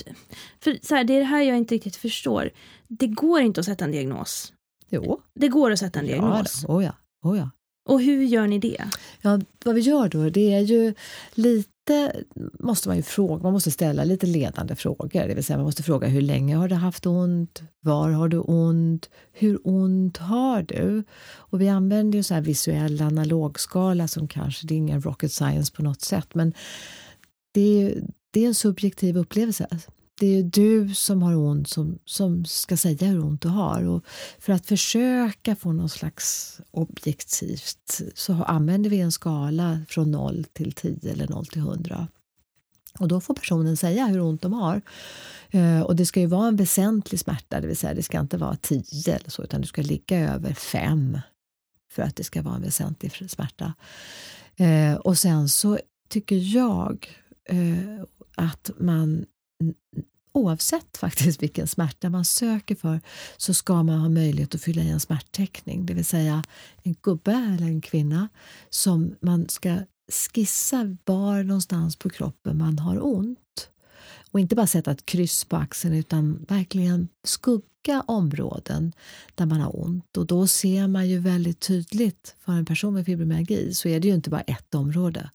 för så här, det är det här jag inte riktigt förstår. Det går inte att sätta en diagnos. Jo. Det går att sätta en Ja, diagnos. då. oh ja. Oh ja. Och hur gör ni det? Ja, vad vi gör då, det är ju lite, måste man ju fråga, man måste ställa lite ledande frågor. Det vill säga man måste fråga hur länge har du haft ont? Var har du ont? Hur ont har du? Och vi använder ju så här visuell analogskala som kanske, det är ingen rocket science på något sätt, men det är, det är en subjektiv upplevelse. Det är ju du som har ont som, som ska säga hur ont du har. Och för att försöka få någon slags objektivt så använder vi en skala från 0 till 10 eller 0 till 100. Och då får personen säga hur ont de har. Eh, och det ska ju vara en väsentlig smärta, det vill säga det ska inte vara 10 eller så, utan du ska ligga över 5 för att det ska vara en väsentlig smärta. Eh, och sen så tycker jag eh, att man oavsett faktiskt vilken smärta man söker för så ska man ha möjlighet att fylla i en smärtteckning, det vill säga en gubbe eller en kvinna som man ska skissa var någonstans på kroppen man har ont. Och inte bara sätta ett kryss på axeln utan verkligen skugga områden där man har ont. Och då ser man ju väldigt tydligt för en person med fibromyalgi så är det ju inte bara ett område.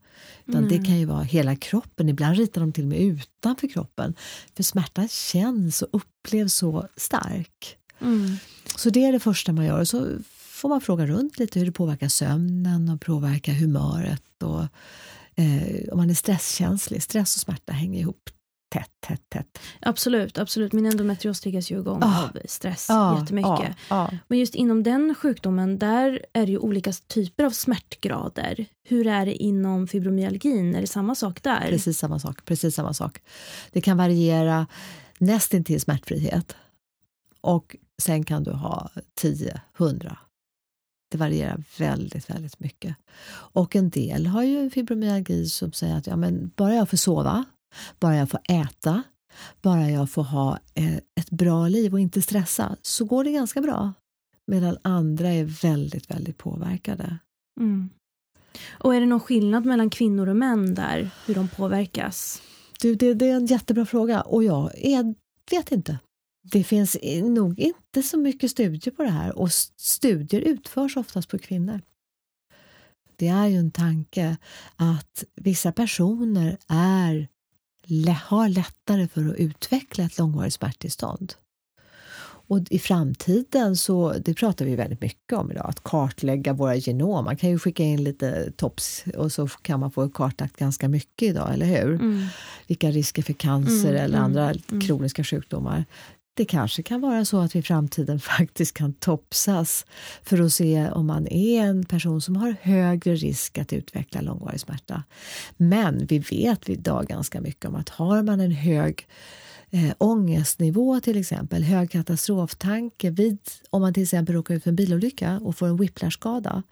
Utan det Nej. kan ju vara hela kroppen. Ibland ritar de till och med utanför kroppen. För smärta känns och upplevs så stark. Mm. Så det är det första man gör. Och så får man fråga runt lite hur det påverkar sömnen och påverkar humöret. Och, eh, om man är stresskänslig. Stress och smärta hänger ihop tätt, tätt, tätt. Absolut, absolut. Min endometrios triggas ju igång Ah. av stress jättemycket. Ja, Men just inom den sjukdomen, där är det ju olika typer av smärtgrader. Hur är det inom fibromyalgin? Är det samma sak där? Precis samma sak. Precis samma sak. Det kan variera nästintill smärtfrihet. Och sen kan du ha 10, 100. Det varierar väldigt, väldigt mycket. Och en del har ju fibromyalgi som säger att ja, men bara jag får sova, bara jag får äta, bara jag får ha eh, ett bra liv och inte stressa så går det ganska bra. Medan andra är väldigt, väldigt påverkade. Mm. Och är det någon skillnad mellan kvinnor och män där? Hur de påverkas? Du, det, det är en jättebra fråga och jag är, vet inte. Det finns nog inte så mycket studier på det här och studier utförs oftast på kvinnor. Det är ju en tanke att vissa personer är, har lättare för att utveckla ett långvarigt smärttillstånd. Och i framtiden så, det pratar vi väldigt mycket om idag, att kartlägga våra genom. Man kan ju skicka in lite tops och så kan man få kartlagt ganska mycket idag, eller hur? Mm. vilka risker för cancer Mm, eller mm, andra mm. kroniska sjukdomar. Det kanske kan vara så att vi i framtiden faktiskt kan topsas för att se om man är en person som har högre risk att utveckla långvarig smärta. Men vi vet idag ganska mycket om att har man en hög eh, ångestnivå till exempel, hög katastroftanke vid, om man till exempel råkar ut för en bilolycka och får en whiplashskada.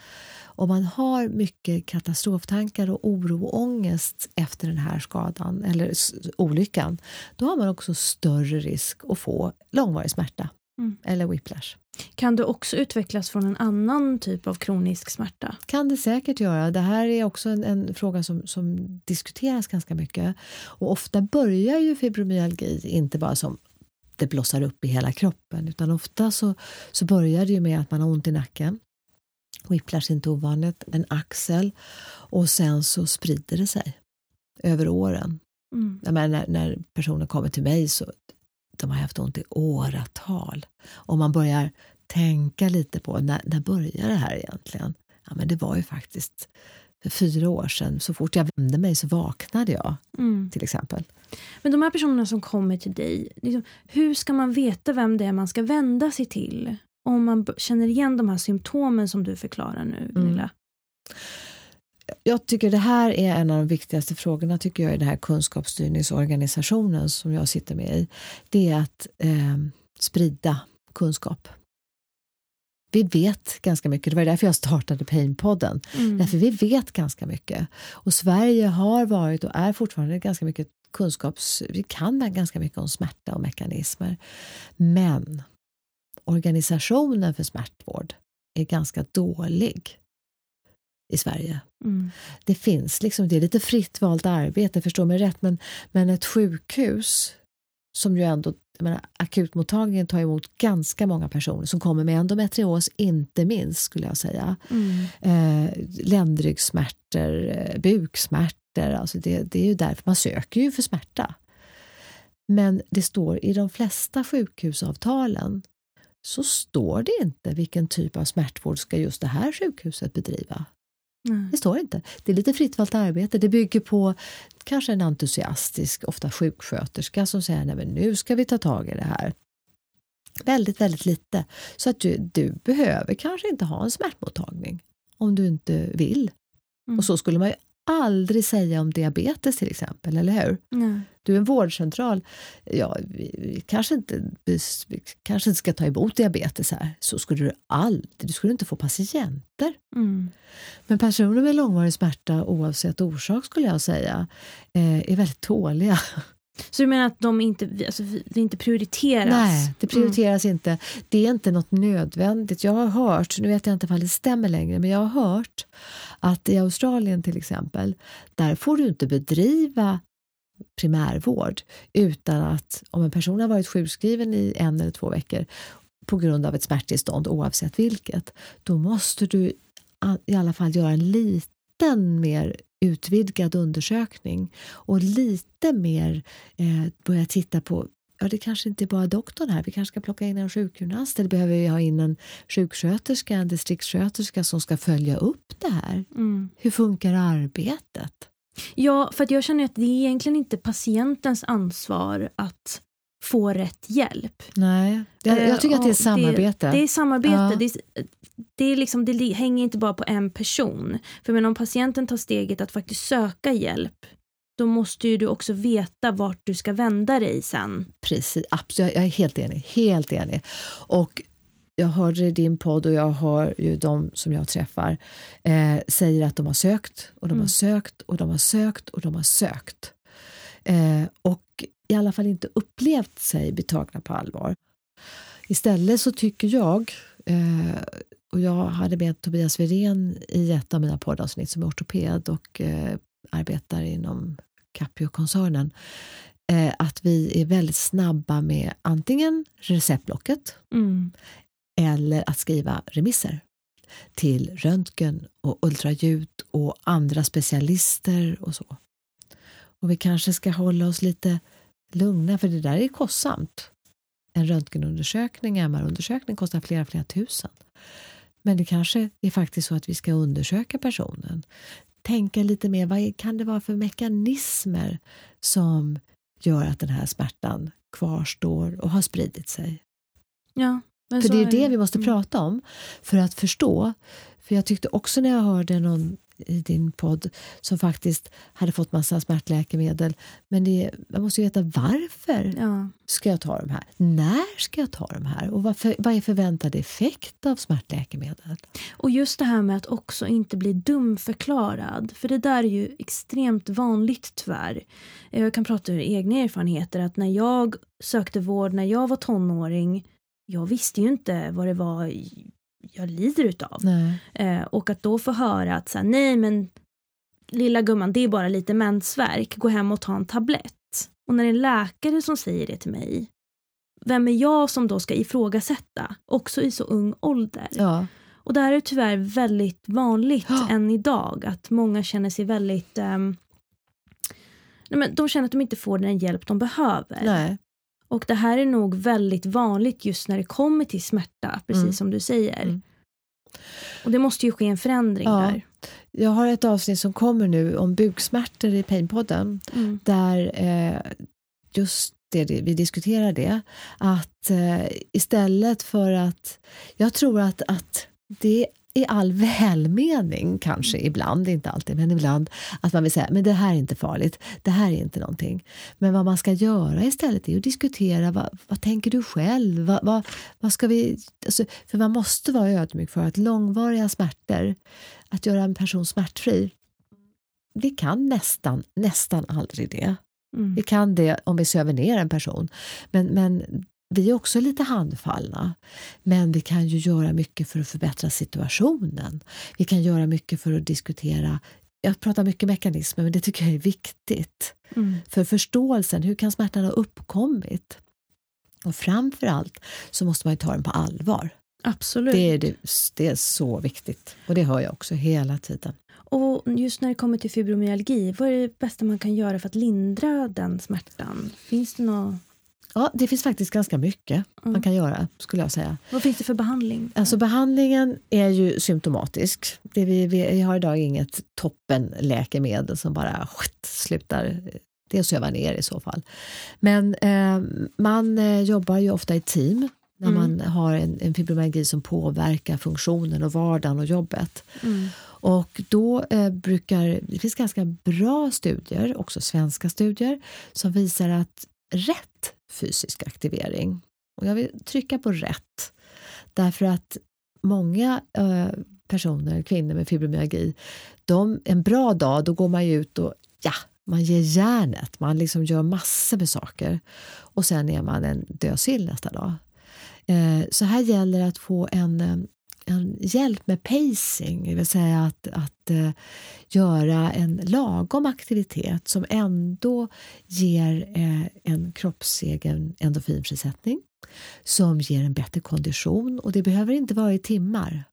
Om man har mycket katastroftankar och oro och ångest efter den här skadan eller olyckan, då har man också större risk att få långvarig smärta mm. eller whiplash. Kan det också utvecklas från en annan typ av kronisk smärta? kan det säkert göra. Det här är också en, en fråga som, som, diskuteras ganska mycket. Och ofta börjar ju fibromyalgi inte bara som det blossar upp i hela kroppen utan ofta så, så börjar det ju med att man har ont i nacken. Whiplash är inte ovanligt, en axel och sen så sprider det sig över åren. Mm. Men när, när personen kommer till mig så de har haft ont i åratal. Om man börjar tänka lite på när, när började det här egentligen? Ja, men det var ju faktiskt för fyra år sedan. Så fort jag vände mig så vaknade jag. Mm. till exempel. Men de här personerna som kommer till dig, liksom, hur ska man veta vem det är man ska vända sig till? Om man känner igen de här symptomen som du förklarar nu, mm. Gunilla. Jag tycker det här är en av de viktigaste frågorna tycker jag i den här kunskapsstyrningsorganisationen som jag sitter med i. Det är att eh, sprida kunskap. Vi vet ganska mycket, det var därför jag startade Painpodden. Mm. Därför vi vet ganska mycket. Och Sverige har varit och är fortfarande ganska mycket kunskaps... Vi kan ganska mycket om smärta och mekanismer. Men organisationen för smärtvård är ganska dålig i Sverige. Mm. Det finns liksom, det är lite fritt valt arbete, förstå mig rätt, men, men ett sjukhus som ju ändå, jag menar, akutmottagningen tar emot ganska många personer som kommer med endometrios, inte minst skulle jag säga. Mm. Eh, ländryggsmärtor, eh, buksmärtor, alltså det, det är ju därför man söker ju för smärta. Men det står i de flesta sjukhusavtalen så står det inte vilken typ av smärtvård ska just det här sjukhuset bedriva. Nej. Det står inte. Det är lite fritt valt arbete. Det bygger på kanske en entusiastisk, ofta sjuksköterska som säger Nej, men nu ska vi ta tag i det här. Väldigt, väldigt lite. Så att du, du behöver kanske inte ha en smärtmottagning om du inte vill. Mm. Och så skulle man ju aldrig säga om diabetes till exempel, eller hur? Nej. Du är en vårdcentral. Ja, vi kanske inte, vi kanske inte ska ta emot diabetes här. Så skulle du aldrig, du skulle inte få patienter. Mm. Men personer med långvarig smärta oavsett orsak skulle jag säga eh, är väldigt tåliga. Så du menar att de inte, alltså, det inte prioriteras? Nej, det prioriteras mm. inte. Det är inte något nödvändigt. Jag har hört, nu vet jag inte om det stämmer längre, men jag har hört att i Australien till exempel, där får du inte bedriva primärvård utan att om en person har varit sjukskriven i en eller två veckor på grund av ett smärttillstånd oavsett vilket, då måste du i alla fall göra en liten mer utvidgad undersökning och lite mer eh, börja titta på Ja, det kanske inte är bara doktorn här. Vi kanske ska plocka in en sjukgymnast eller behöver vi ha in en sjuksköterska, en distriktssköterska som ska följa upp det här. Mm. Hur funkar arbetet? Ja, för jag känner att det är egentligen inte patientens ansvar att få rätt hjälp. Nej, jag, jag tycker att det är samarbete. Det, det är samarbete. Ja. Det, är, det, är liksom, det hänger inte bara på en person. För men om patienten tar steget att faktiskt söka hjälp då måste ju du också veta vart du ska vända dig sen. Precis, absolut. Jag är helt enig. Helt enig. Och jag hörde din podd och jag hör ju de som jag träffar eh, säger att de har sökt och de mm. har sökt och de har sökt och de har sökt. Eh, och i alla fall inte upplevt sig betagna på allvar. Istället så tycker jag, eh, och jag hade med Tobias Wirén i ett av mina poddavsnitt som är ortoped och eh, arbetar inom Capio-koncernen, eh, att vi är väldigt snabba med antingen receptblocket mm eller att skriva remisser till röntgen och ultraljud och andra specialister och så. Och vi kanske ska hålla oss lite lugna, för det där är kostsamt. En röntgenundersökning, MR-undersökning kostar flera, flera tusen. Men det kanske är faktiskt så att vi ska undersöka personen. Tänka lite mer, vad kan det vara för mekanismer som gör att den här smärtan kvarstår och har spridit sig? Ja, för det är det vi måste mm. prata om för att förstå. För jag tyckte också när jag hörde någon i din podd som faktiskt hade fått massa smärtläkemedel. Men det, man måste ju veta varför Ja. ska jag ta de här? När ska jag ta de här? Och vad, för, vad är förväntad effekt av smärtläkemedel? Och just det här med att också inte bli dumförklarad. För det där är ju extremt vanligt tyvärr. Jag kan prata ur egna erfarenheter att när jag sökte vård när jag var tonåring. Jag visste ju inte vad det var jag lider utav. Eh, och att då få höra att så här, nej men lilla gumman det är bara lite mensvärk, gå hem och ta en tablett. Och när det är en läkare som säger det till mig, vem är jag som då ska ifrågasätta, också i så ung ålder? Ja. Och det här är tyvärr väldigt vanligt Ja. än idag, att många känner sig väldigt ehm, nej men de känner att de inte får den hjälp de behöver. Nej. Och det här är nog väldigt vanligt just när det kommer till smärta, precis Mm. som du säger. Mm. Och det måste ju ske en förändring Ja. där. Jag har ett avsnitt som kommer nu om buksmärtor i Painpodden Mm. där eh, just det, vi diskuterar det. Att eh, istället för att... Jag tror att, att det i all välmening kanske ibland, inte alltid, men ibland att man vill säga men det här är inte farligt, det här är inte någonting. Men vad man ska göra istället är att diskutera vad, vad tänker du själv? Vad, vad, vad ska vi, alltså, för man måste vara ödmjuk för att långvariga smärtor, att göra en person smärtfri, vi kan nästan, nästan aldrig det. Mm. Vi kan det om vi söver ner en person. Men, men vi är också lite handfallna. Men vi kan ju göra mycket för att förbättra situationen. Vi kan göra mycket för att diskutera jag pratar mycket mekanismer, men det tycker jag är viktigt. Mm. För förståelsen, hur kan smärtan ha uppkommit? Och framför allt så måste man ju ta den på allvar. Absolut. Det är, det, det är så viktigt. Och det hör jag också hela tiden. Och just när det kommer till fibromyalgi, vad är det bästa man kan göra för att lindra den smärtan? Finns det något, Ja, det finns faktiskt ganska mycket man Mm. kan göra, skulle jag säga. vad finns det för behandling? Alltså behandlingen är ju symptomatisk. Det vi, vi har idag inget toppenläkemedel som bara skit, slutar. Det söva ner i så fall. Men eh, man eh, jobbar ju ofta i team när Mm. man har en, en fibromyalgi som påverkar funktionen och vardagen och jobbet. Mm. Och då eh, brukar, det finns ganska bra studier, också svenska studier, som visar att rätt fysisk aktivering, och jag vill trycka på rätt, därför att många eh, personer, kvinnor med fibromyalgi, de, en bra dag då går man ju ut och ja, man ger järnet, man liksom gör massor med saker. Och sen är man en dösill nästa dag. Eh, så här gäller det att få en, eh, en hjälp med pacing, det vill säga att, att eh, göra en lagom aktivitet som ändå ger eh, en kroppsegen endorfinfrisättning som ger en bättre kondition och det behöver inte vara i timmar.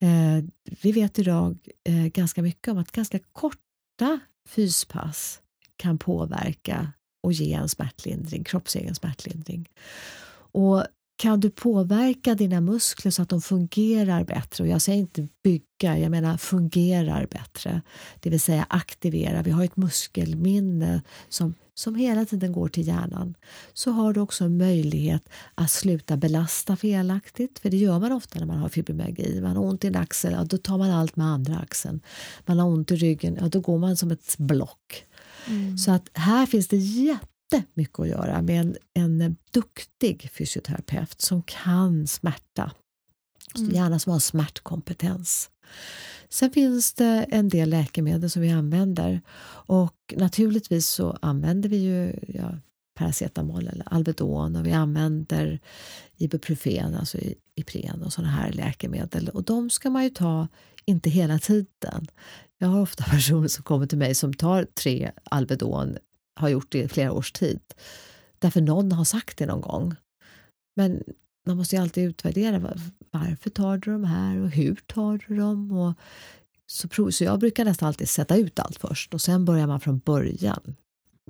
Eh, vi vet idag eh, ganska mycket om att ganska korta fyspass kan påverka och ge en smärtlindring, kroppsegen smärtlindring. Och kan du påverka dina muskler så att de fungerar bättre, och jag säger inte bygga, jag menar fungerar bättre, det vill säga aktivera, vi har ett muskelminne som, som hela tiden går till hjärnan, så har du också möjlighet att sluta belasta felaktigt, för det gör man ofta när man har fibromyalgi. Man har ont i en axel, ja, då tar man allt med andra axeln. Man har ont i ryggen, ja, då går man som ett block. Mm. Så att här finns det jättemycket att göra med en, en duktig fysioterapeut som kan smärta. Mm. Gärna som har smärtkompetens. Sen finns det en del läkemedel som vi använder och naturligtvis så använder vi ju ja, paracetamol eller Alvedon och vi använder Ibuprofen, alltså i- Ipren och sådana här läkemedel och de ska man ju ta inte hela tiden. Jag har ofta personer som kommer till mig som tar tre Alvedon, har gjort det i flera års tid. Därför någon har sagt det någon gång. Men man måste ju alltid utvärdera var- varför tar du de här och hur tar du dem? Och så, prov, så jag brukar nästan alltid sätta ut allt först och sen börjar man från början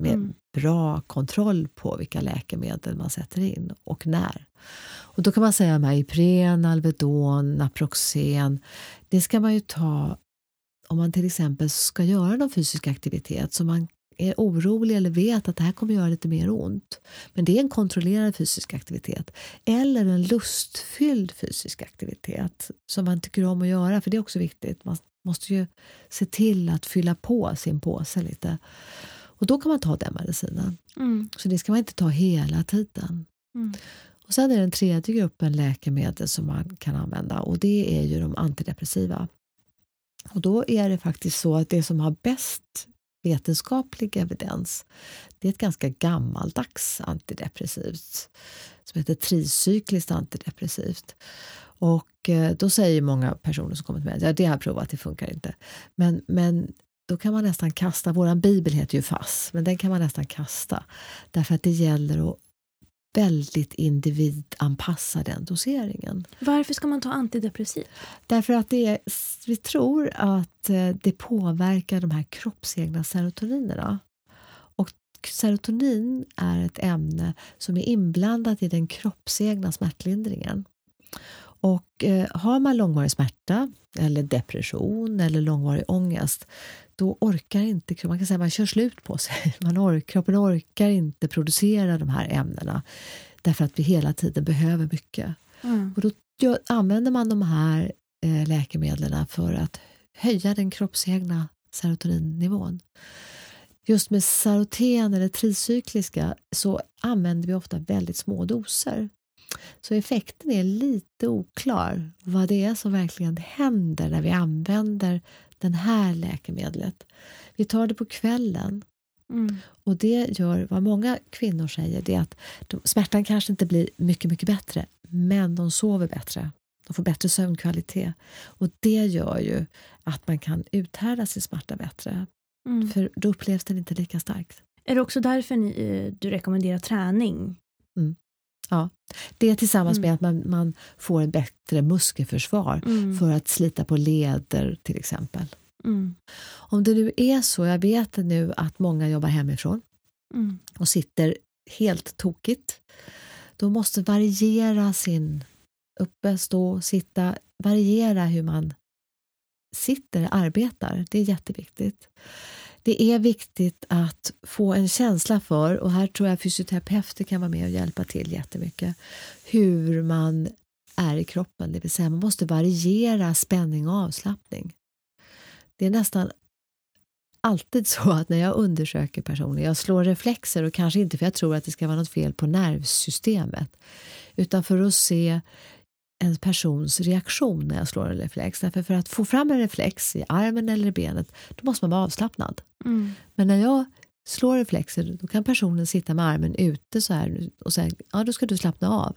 med Mm. bra kontroll på vilka läkemedel man sätter in och när. Och då kan man säga med Ipren, Alvedon, Naproxen. Det ska man ju ta om man till exempel ska göra någon fysisk aktivitet som man är orolig eller vet att det här kommer göra lite mer ont. Men det är en kontrollerad fysisk aktivitet. Eller en lustfylld fysisk aktivitet som man tycker om att göra, för det är också viktigt. Man Måste ju se till att fylla på sin påse lite. Och då kan man ta den medicinen. Mm. Så det ska man inte ta hela tiden. Mm. Och Sen är den tredje gruppen läkemedel som man kan använda och det är ju de antidepressiva. Och då är det faktiskt så att det som har bäst vetenskaplig evidens det är ett ganska gammaldags antidepressivt som heter tricykliskt antidepressivt. Och eh, då säger många personer som kommit med att ja, det har jag provat, det funkar inte. Men, men då kan man nästan kasta, våran bibel heter ju FASS, men den kan man nästan kasta. Därför att det gäller att väldigt individanpassa den doseringen. Varför ska man ta antidepressiv? Därför att det är, vi tror att eh, det påverkar de här kroppsegna serotoninerna. Och serotonin är ett ämne som är inblandat i den kroppsegna smärtlindringen. Och eh, har man långvarig smärta eller depression eller långvarig ångest då orkar inte man kan säga man kör slut på sig. Man ork, kroppen orkar inte producera de här ämnena därför att vi hela tiden behöver mycket. Mm. Och då gör, använder man de här eh, läkemedlen för att höja den kroppsegna serotoninnivån. Just med seroten eller tricykliska så använder vi ofta väldigt små doser. Så effekten är lite oklar vad det är som verkligen händer när vi använder det här läkemedlet. Vi tar det på kvällen Mm. och det gör vad många kvinnor säger det är att de, smärtan kanske inte blir mycket, mycket bättre men de sover bättre. De får bättre sömnkvalitet och det gör ju att man kan uthärda sin smärta bättre. Mm. För då upplevs den inte lika starkt. Är det också därför ni, eh, du rekommenderar träning? Det tillsammans Mm. med att man, man får ett bättre muskelförsvar Mm. för att slita på leder till exempel. Mm. Om det nu är så, jag vet nu att många jobbar hemifrån Mm. och sitter helt tokigt. De måste variera sin uppe, stå, sitta, variera hur man sitter, arbetar. Det är jätteviktigt. Det är viktigt att få en känsla för, och här tror jag fysioterapeuter kan vara med och hjälpa till jättemycket, hur man är i kroppen. Det vill säga man måste variera spänning och avslappning. Det är nästan alltid så att när jag undersöker personer, jag slår reflexer och kanske inte för jag tror att det ska vara något fel på nervsystemet, utan för att se en persons reaktion när jag slår en reflex. Därför för att få fram en reflex i armen eller i benet, då måste man vara avslappnad. Mm. Men när jag slår reflexer, då kan personen sitta med armen ute så här och säga, ja då ska du slappna av.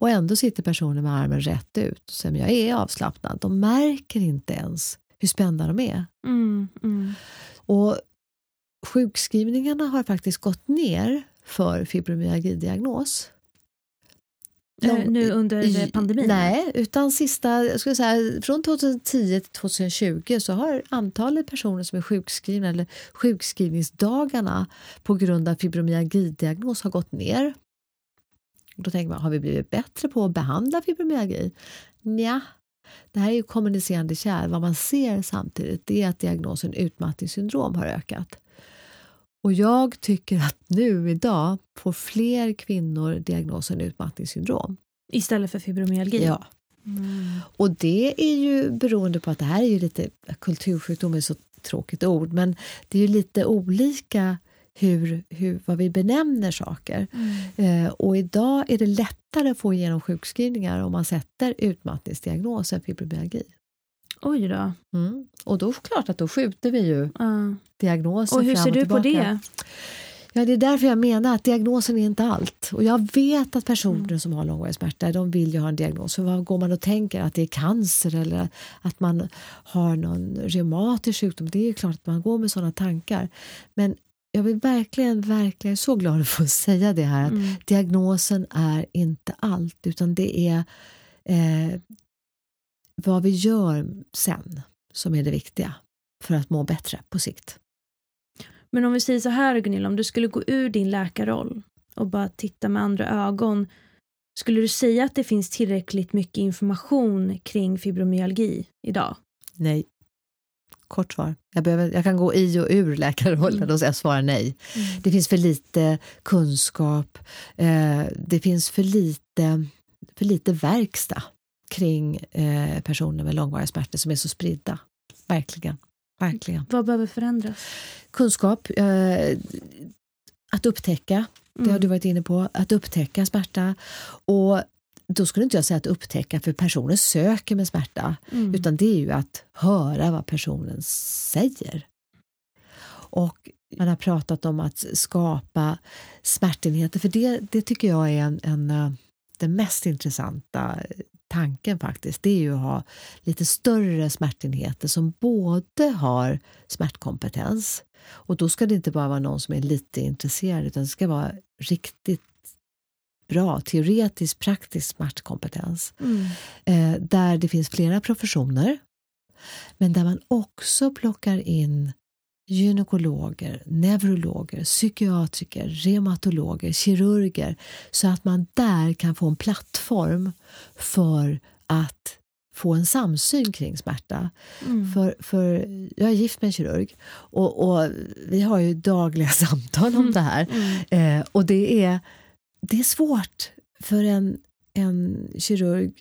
Och ändå sitter personen med armen rätt ut och säger, jag är avslappnad. De märker inte ens hur spända de är. Mm. Mm. Och sjukskrivningarna har faktiskt gått ner för fibromyalgidiagnos. Eh, nu under pandemin? Nej, utan sista, jag skulle säga, från 2010 till 2020 så har antalet personer som är sjukskrivna eller sjukskrivningsdagarna på grund av fibromyalgidiagnos har gått ner. Då tänker man, har vi blivit bättre på att behandla fibromyalgi? Nja, det här är ju kommunicerande kärl. Vad man ser samtidigt är att diagnosen utmattningssyndrom har ökat. Och jag tycker att nu idag får fler kvinnor diagnosen utmattningssyndrom. Istället för fibromyalgi? Ja. Mm. Och det är ju beroende på att det här är ju lite, kultursjukdom är så tråkigt ord, men det är ju lite olika hur, hur, vad vi benämner saker. Mm. Eh, och idag är det lättare att få igenom sjukskrivningar om man sätter utmattningsdiagnos än fibromyalgi. Oj då. Mm. Och då är det klart att då skjuter vi ju Ja. diagnosen Och hur fram ser och du på tillbaka. det? Ja, det är därför jag menar att diagnosen är inte allt. Och jag vet att personer Mm. som har långvarig smärta, de vill ju ha en diagnos. För vad går man och tänker? Att det är cancer eller att man har någon reumatisk sjukdom? Det är klart att man går med sådana tankar. Men jag vill verkligen, verkligen, så glad att få säga det här, att Mm. diagnosen är inte allt, utan det är eh, vad vi gör sen som är det viktiga för att må bättre på sikt. Men om vi säger så här Gunilla, om du skulle gå ur din läkarroll och bara titta med andra ögon. Skulle du säga att det finns tillräckligt mycket information kring fibromyalgi idag? Nej. Kort svar. Jag, behöver, jag kan gå i och ur läkarrollen Mm. och jag svarar nej. Det finns för lite kunskap. Eh, det finns för lite, för lite verkstad kring eh, personer med långvariga smärtor som är så spridda. verkligen. verkligen. Vad behöver förändras? Kunskap, eh, att upptäcka, det har Mm. du varit inne på, att upptäcka smärta. Och då skulle inte jag säga att upptäcka, för personen söker med smärta. Mm. Utan det är ju att höra vad personen säger. Och man har pratat om att skapa smärtenheter, för det, det tycker jag är en, en, eh, den mest intressanta tanken faktiskt. Det är ju att ha lite större smärtenheter som både har smärtkompetens och då ska det inte bara vara någon som är lite intresserad utan det ska vara riktigt bra teoretisk praktisk smärtkompetens Mm. eh, där det finns flera professioner men där man också plockar in gynekologer, neurologer, psykiatriker, reumatologer, kirurger så att man där kan få en plattform för att få en samsyn kring smärta. Mm. För, för jag är gift med en kirurg och, och vi har ju dagliga samtal om det här. Mm. Eh, och det är, det är svårt för en, en kirurg.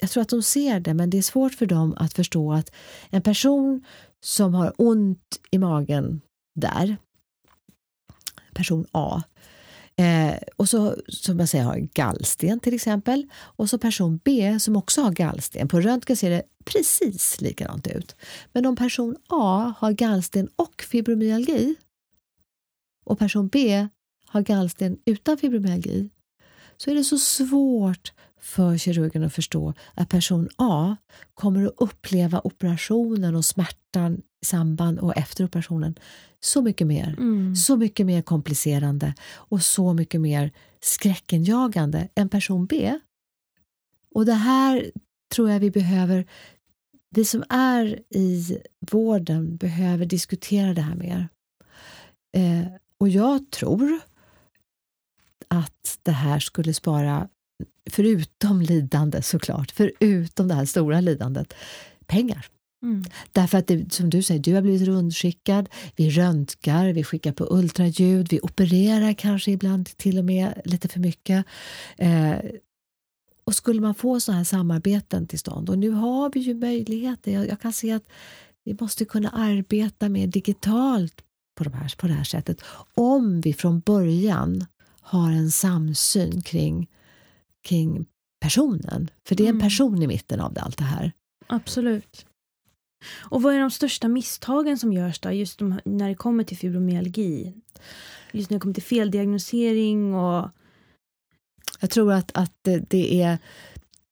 Jag tror att de ser det, men det är svårt för dem att förstå att en person som har ont i magen där, person A, eh, och så som jag säger har gallsten till exempel, och så person B som också har gallsten. På röntgen ser det precis likadant ut. Men om person A har gallsten och fibromyalgi och person B har gallsten utan fibromyalgi så är det så svårt för kirurgen att förstå att person A kommer att uppleva operationen och smärtan i samband och efter operationen så mycket mer. Mm. Så mycket mer komplicerande och så mycket mer skräckenjagande än person B. Och det här tror jag vi behöver, vi som är i vården behöver diskutera det här mer. Eh, och jag tror att det här skulle spara, förutom lidande såklart, förutom det här stora lidandet, pengar. Mm. Därför att det, som du säger, du har blivit rundskickad, vi röntgar, vi skickar på ultraljud, vi opererar kanske ibland till och med lite för mycket. Eh, och skulle man få sådana här samarbeten till stånd, och nu har vi ju möjligheter, jag, jag kan se att vi måste kunna arbeta mer digitalt på, de här, på det här sättet, om vi från början har en samsyn kring, kring personen. För det är en Mm. person i mitten av det, allt det här. Absolut. Och vad är de största misstagen som görs då, just de, när det kommer till fibromyalgi? Just när det kommer till feldiagnosering och... Jag tror att, att det, det är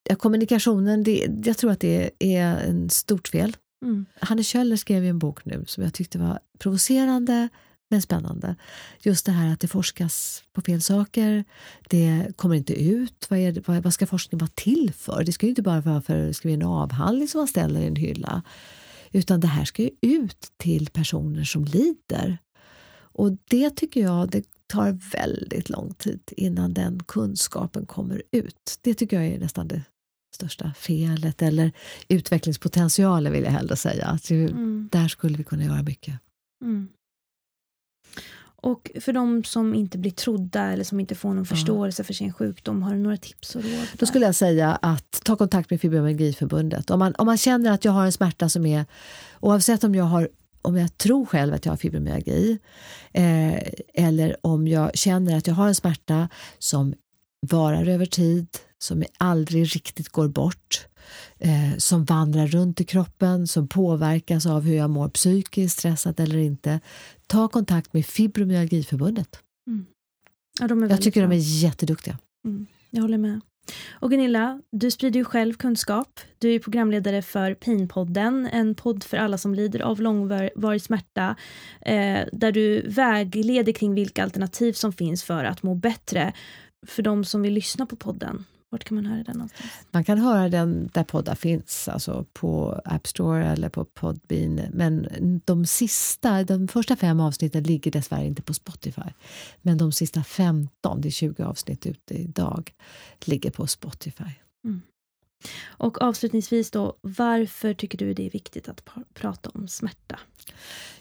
ja, kommunikationen, det, jag tror att det är en stort fel. Mm. Hanne Kjöller skrev ju en bok nu som jag tyckte var provocerande men spännande. Just det här att det forskas på fel saker, det kommer inte ut. Vad, är vad, vad ska forskning vara till för? Det ska ju inte bara vara för att skriva en avhandling som man ställer i en hylla. Utan det här ska ju ut till personer som lider. Och det tycker jag det tar väldigt lång tid innan den kunskapen kommer ut. Det tycker jag är nästan det största felet eller utvecklingspotentialen vill jag hellre säga. Ju, Mm. Där skulle vi kunna göra mycket. Mm. Och för de som inte blir trodda eller som inte får någon Ja. förståelse för sin sjukdom, har du några tips och råd? Då skulle jag säga att ta kontakt med Fibromyalgiförbundet. Om man, om man känner att jag har en smärta som är, oavsett om jag har om jag tror själv att jag har fibromyalgi eh, eller om jag känner att jag har en smärta som varar över tid, som aldrig riktigt går bort, eh, som vandrar runt i kroppen, som påverkas av hur jag mår psykiskt, stressat eller inte. Ta kontakt med Fibromyalgiförbundet. ja, de är Jag tycker bra. de är jätteduktiga. Jag håller med. Och Gunilla, du sprider ju själv kunskap. Du är programledare för Painpodden, en podd för alla som lider av långvarig smärta, eh, där du vägleder kring vilka alternativ som finns för att må bättre. För de som vill lyssna på podden, vart kan man höra den någonstans? Man kan höra den där poddar finns, alltså på App Store eller på Podbean. Men de sista, de första fem avsnitten ligger dessvärre inte på Spotify. Men de sista 15, det är 20 avsnitt ute idag, ligger på Spotify. Och avslutningsvis då, varför tycker du det är viktigt att prata om smärta?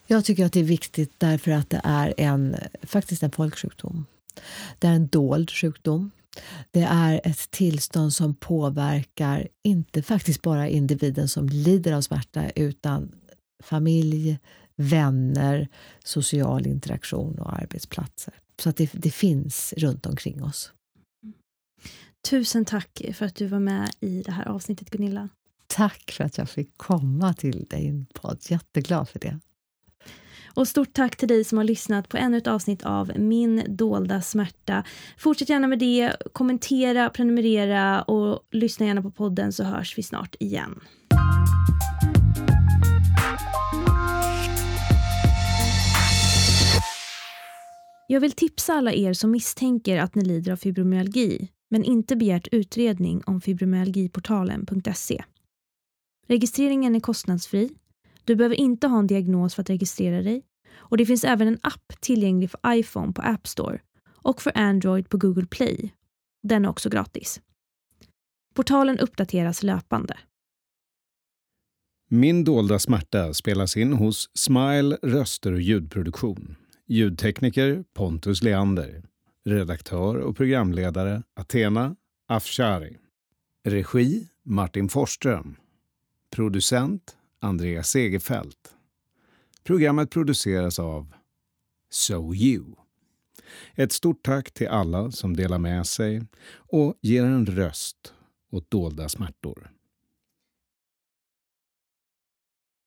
Jag tycker att det är viktigt därför att det är en, faktiskt en folksjukdom. Det är en dold sjukdom. Det är ett tillstånd som påverkar inte faktiskt bara individen som lider av smärta utan familj, vänner, social interaktion och arbetsplatser. Så att det, det finns runt omkring oss. Tusen tack för att du var med i det här avsnittet, Gunilla. Tack för att jag fick komma till din podd. Jätteglad för det. Och stort tack till dig som har lyssnat på ännu ett avsnitt av Min dolda smärta. Fortsätt gärna med det, kommentera, prenumerera och lyssna gärna på podden så hörs vi snart igen. Jag vill tipsa alla er som misstänker att ni lider av fibromyalgi men inte begärt utredning om fibromyalgiportalen.se. Registreringen är kostnadsfri. Du behöver inte ha en diagnos för att registrera dig och det finns även en app tillgänglig för iPhone på App Store och för Android på Google Play. Den är också gratis. Portalen uppdateras löpande. Min dolda smärta spelas in hos Smile röster och ljudproduktion. Ljudtekniker Pontus Leander. Redaktör och programledare Athena Afshari. Regi Martin Forsström. Producent Andreas Segerfält. Programmet produceras av So You. Ett stort tack till alla som delar med sig och ger en röst åt dolda smärtor.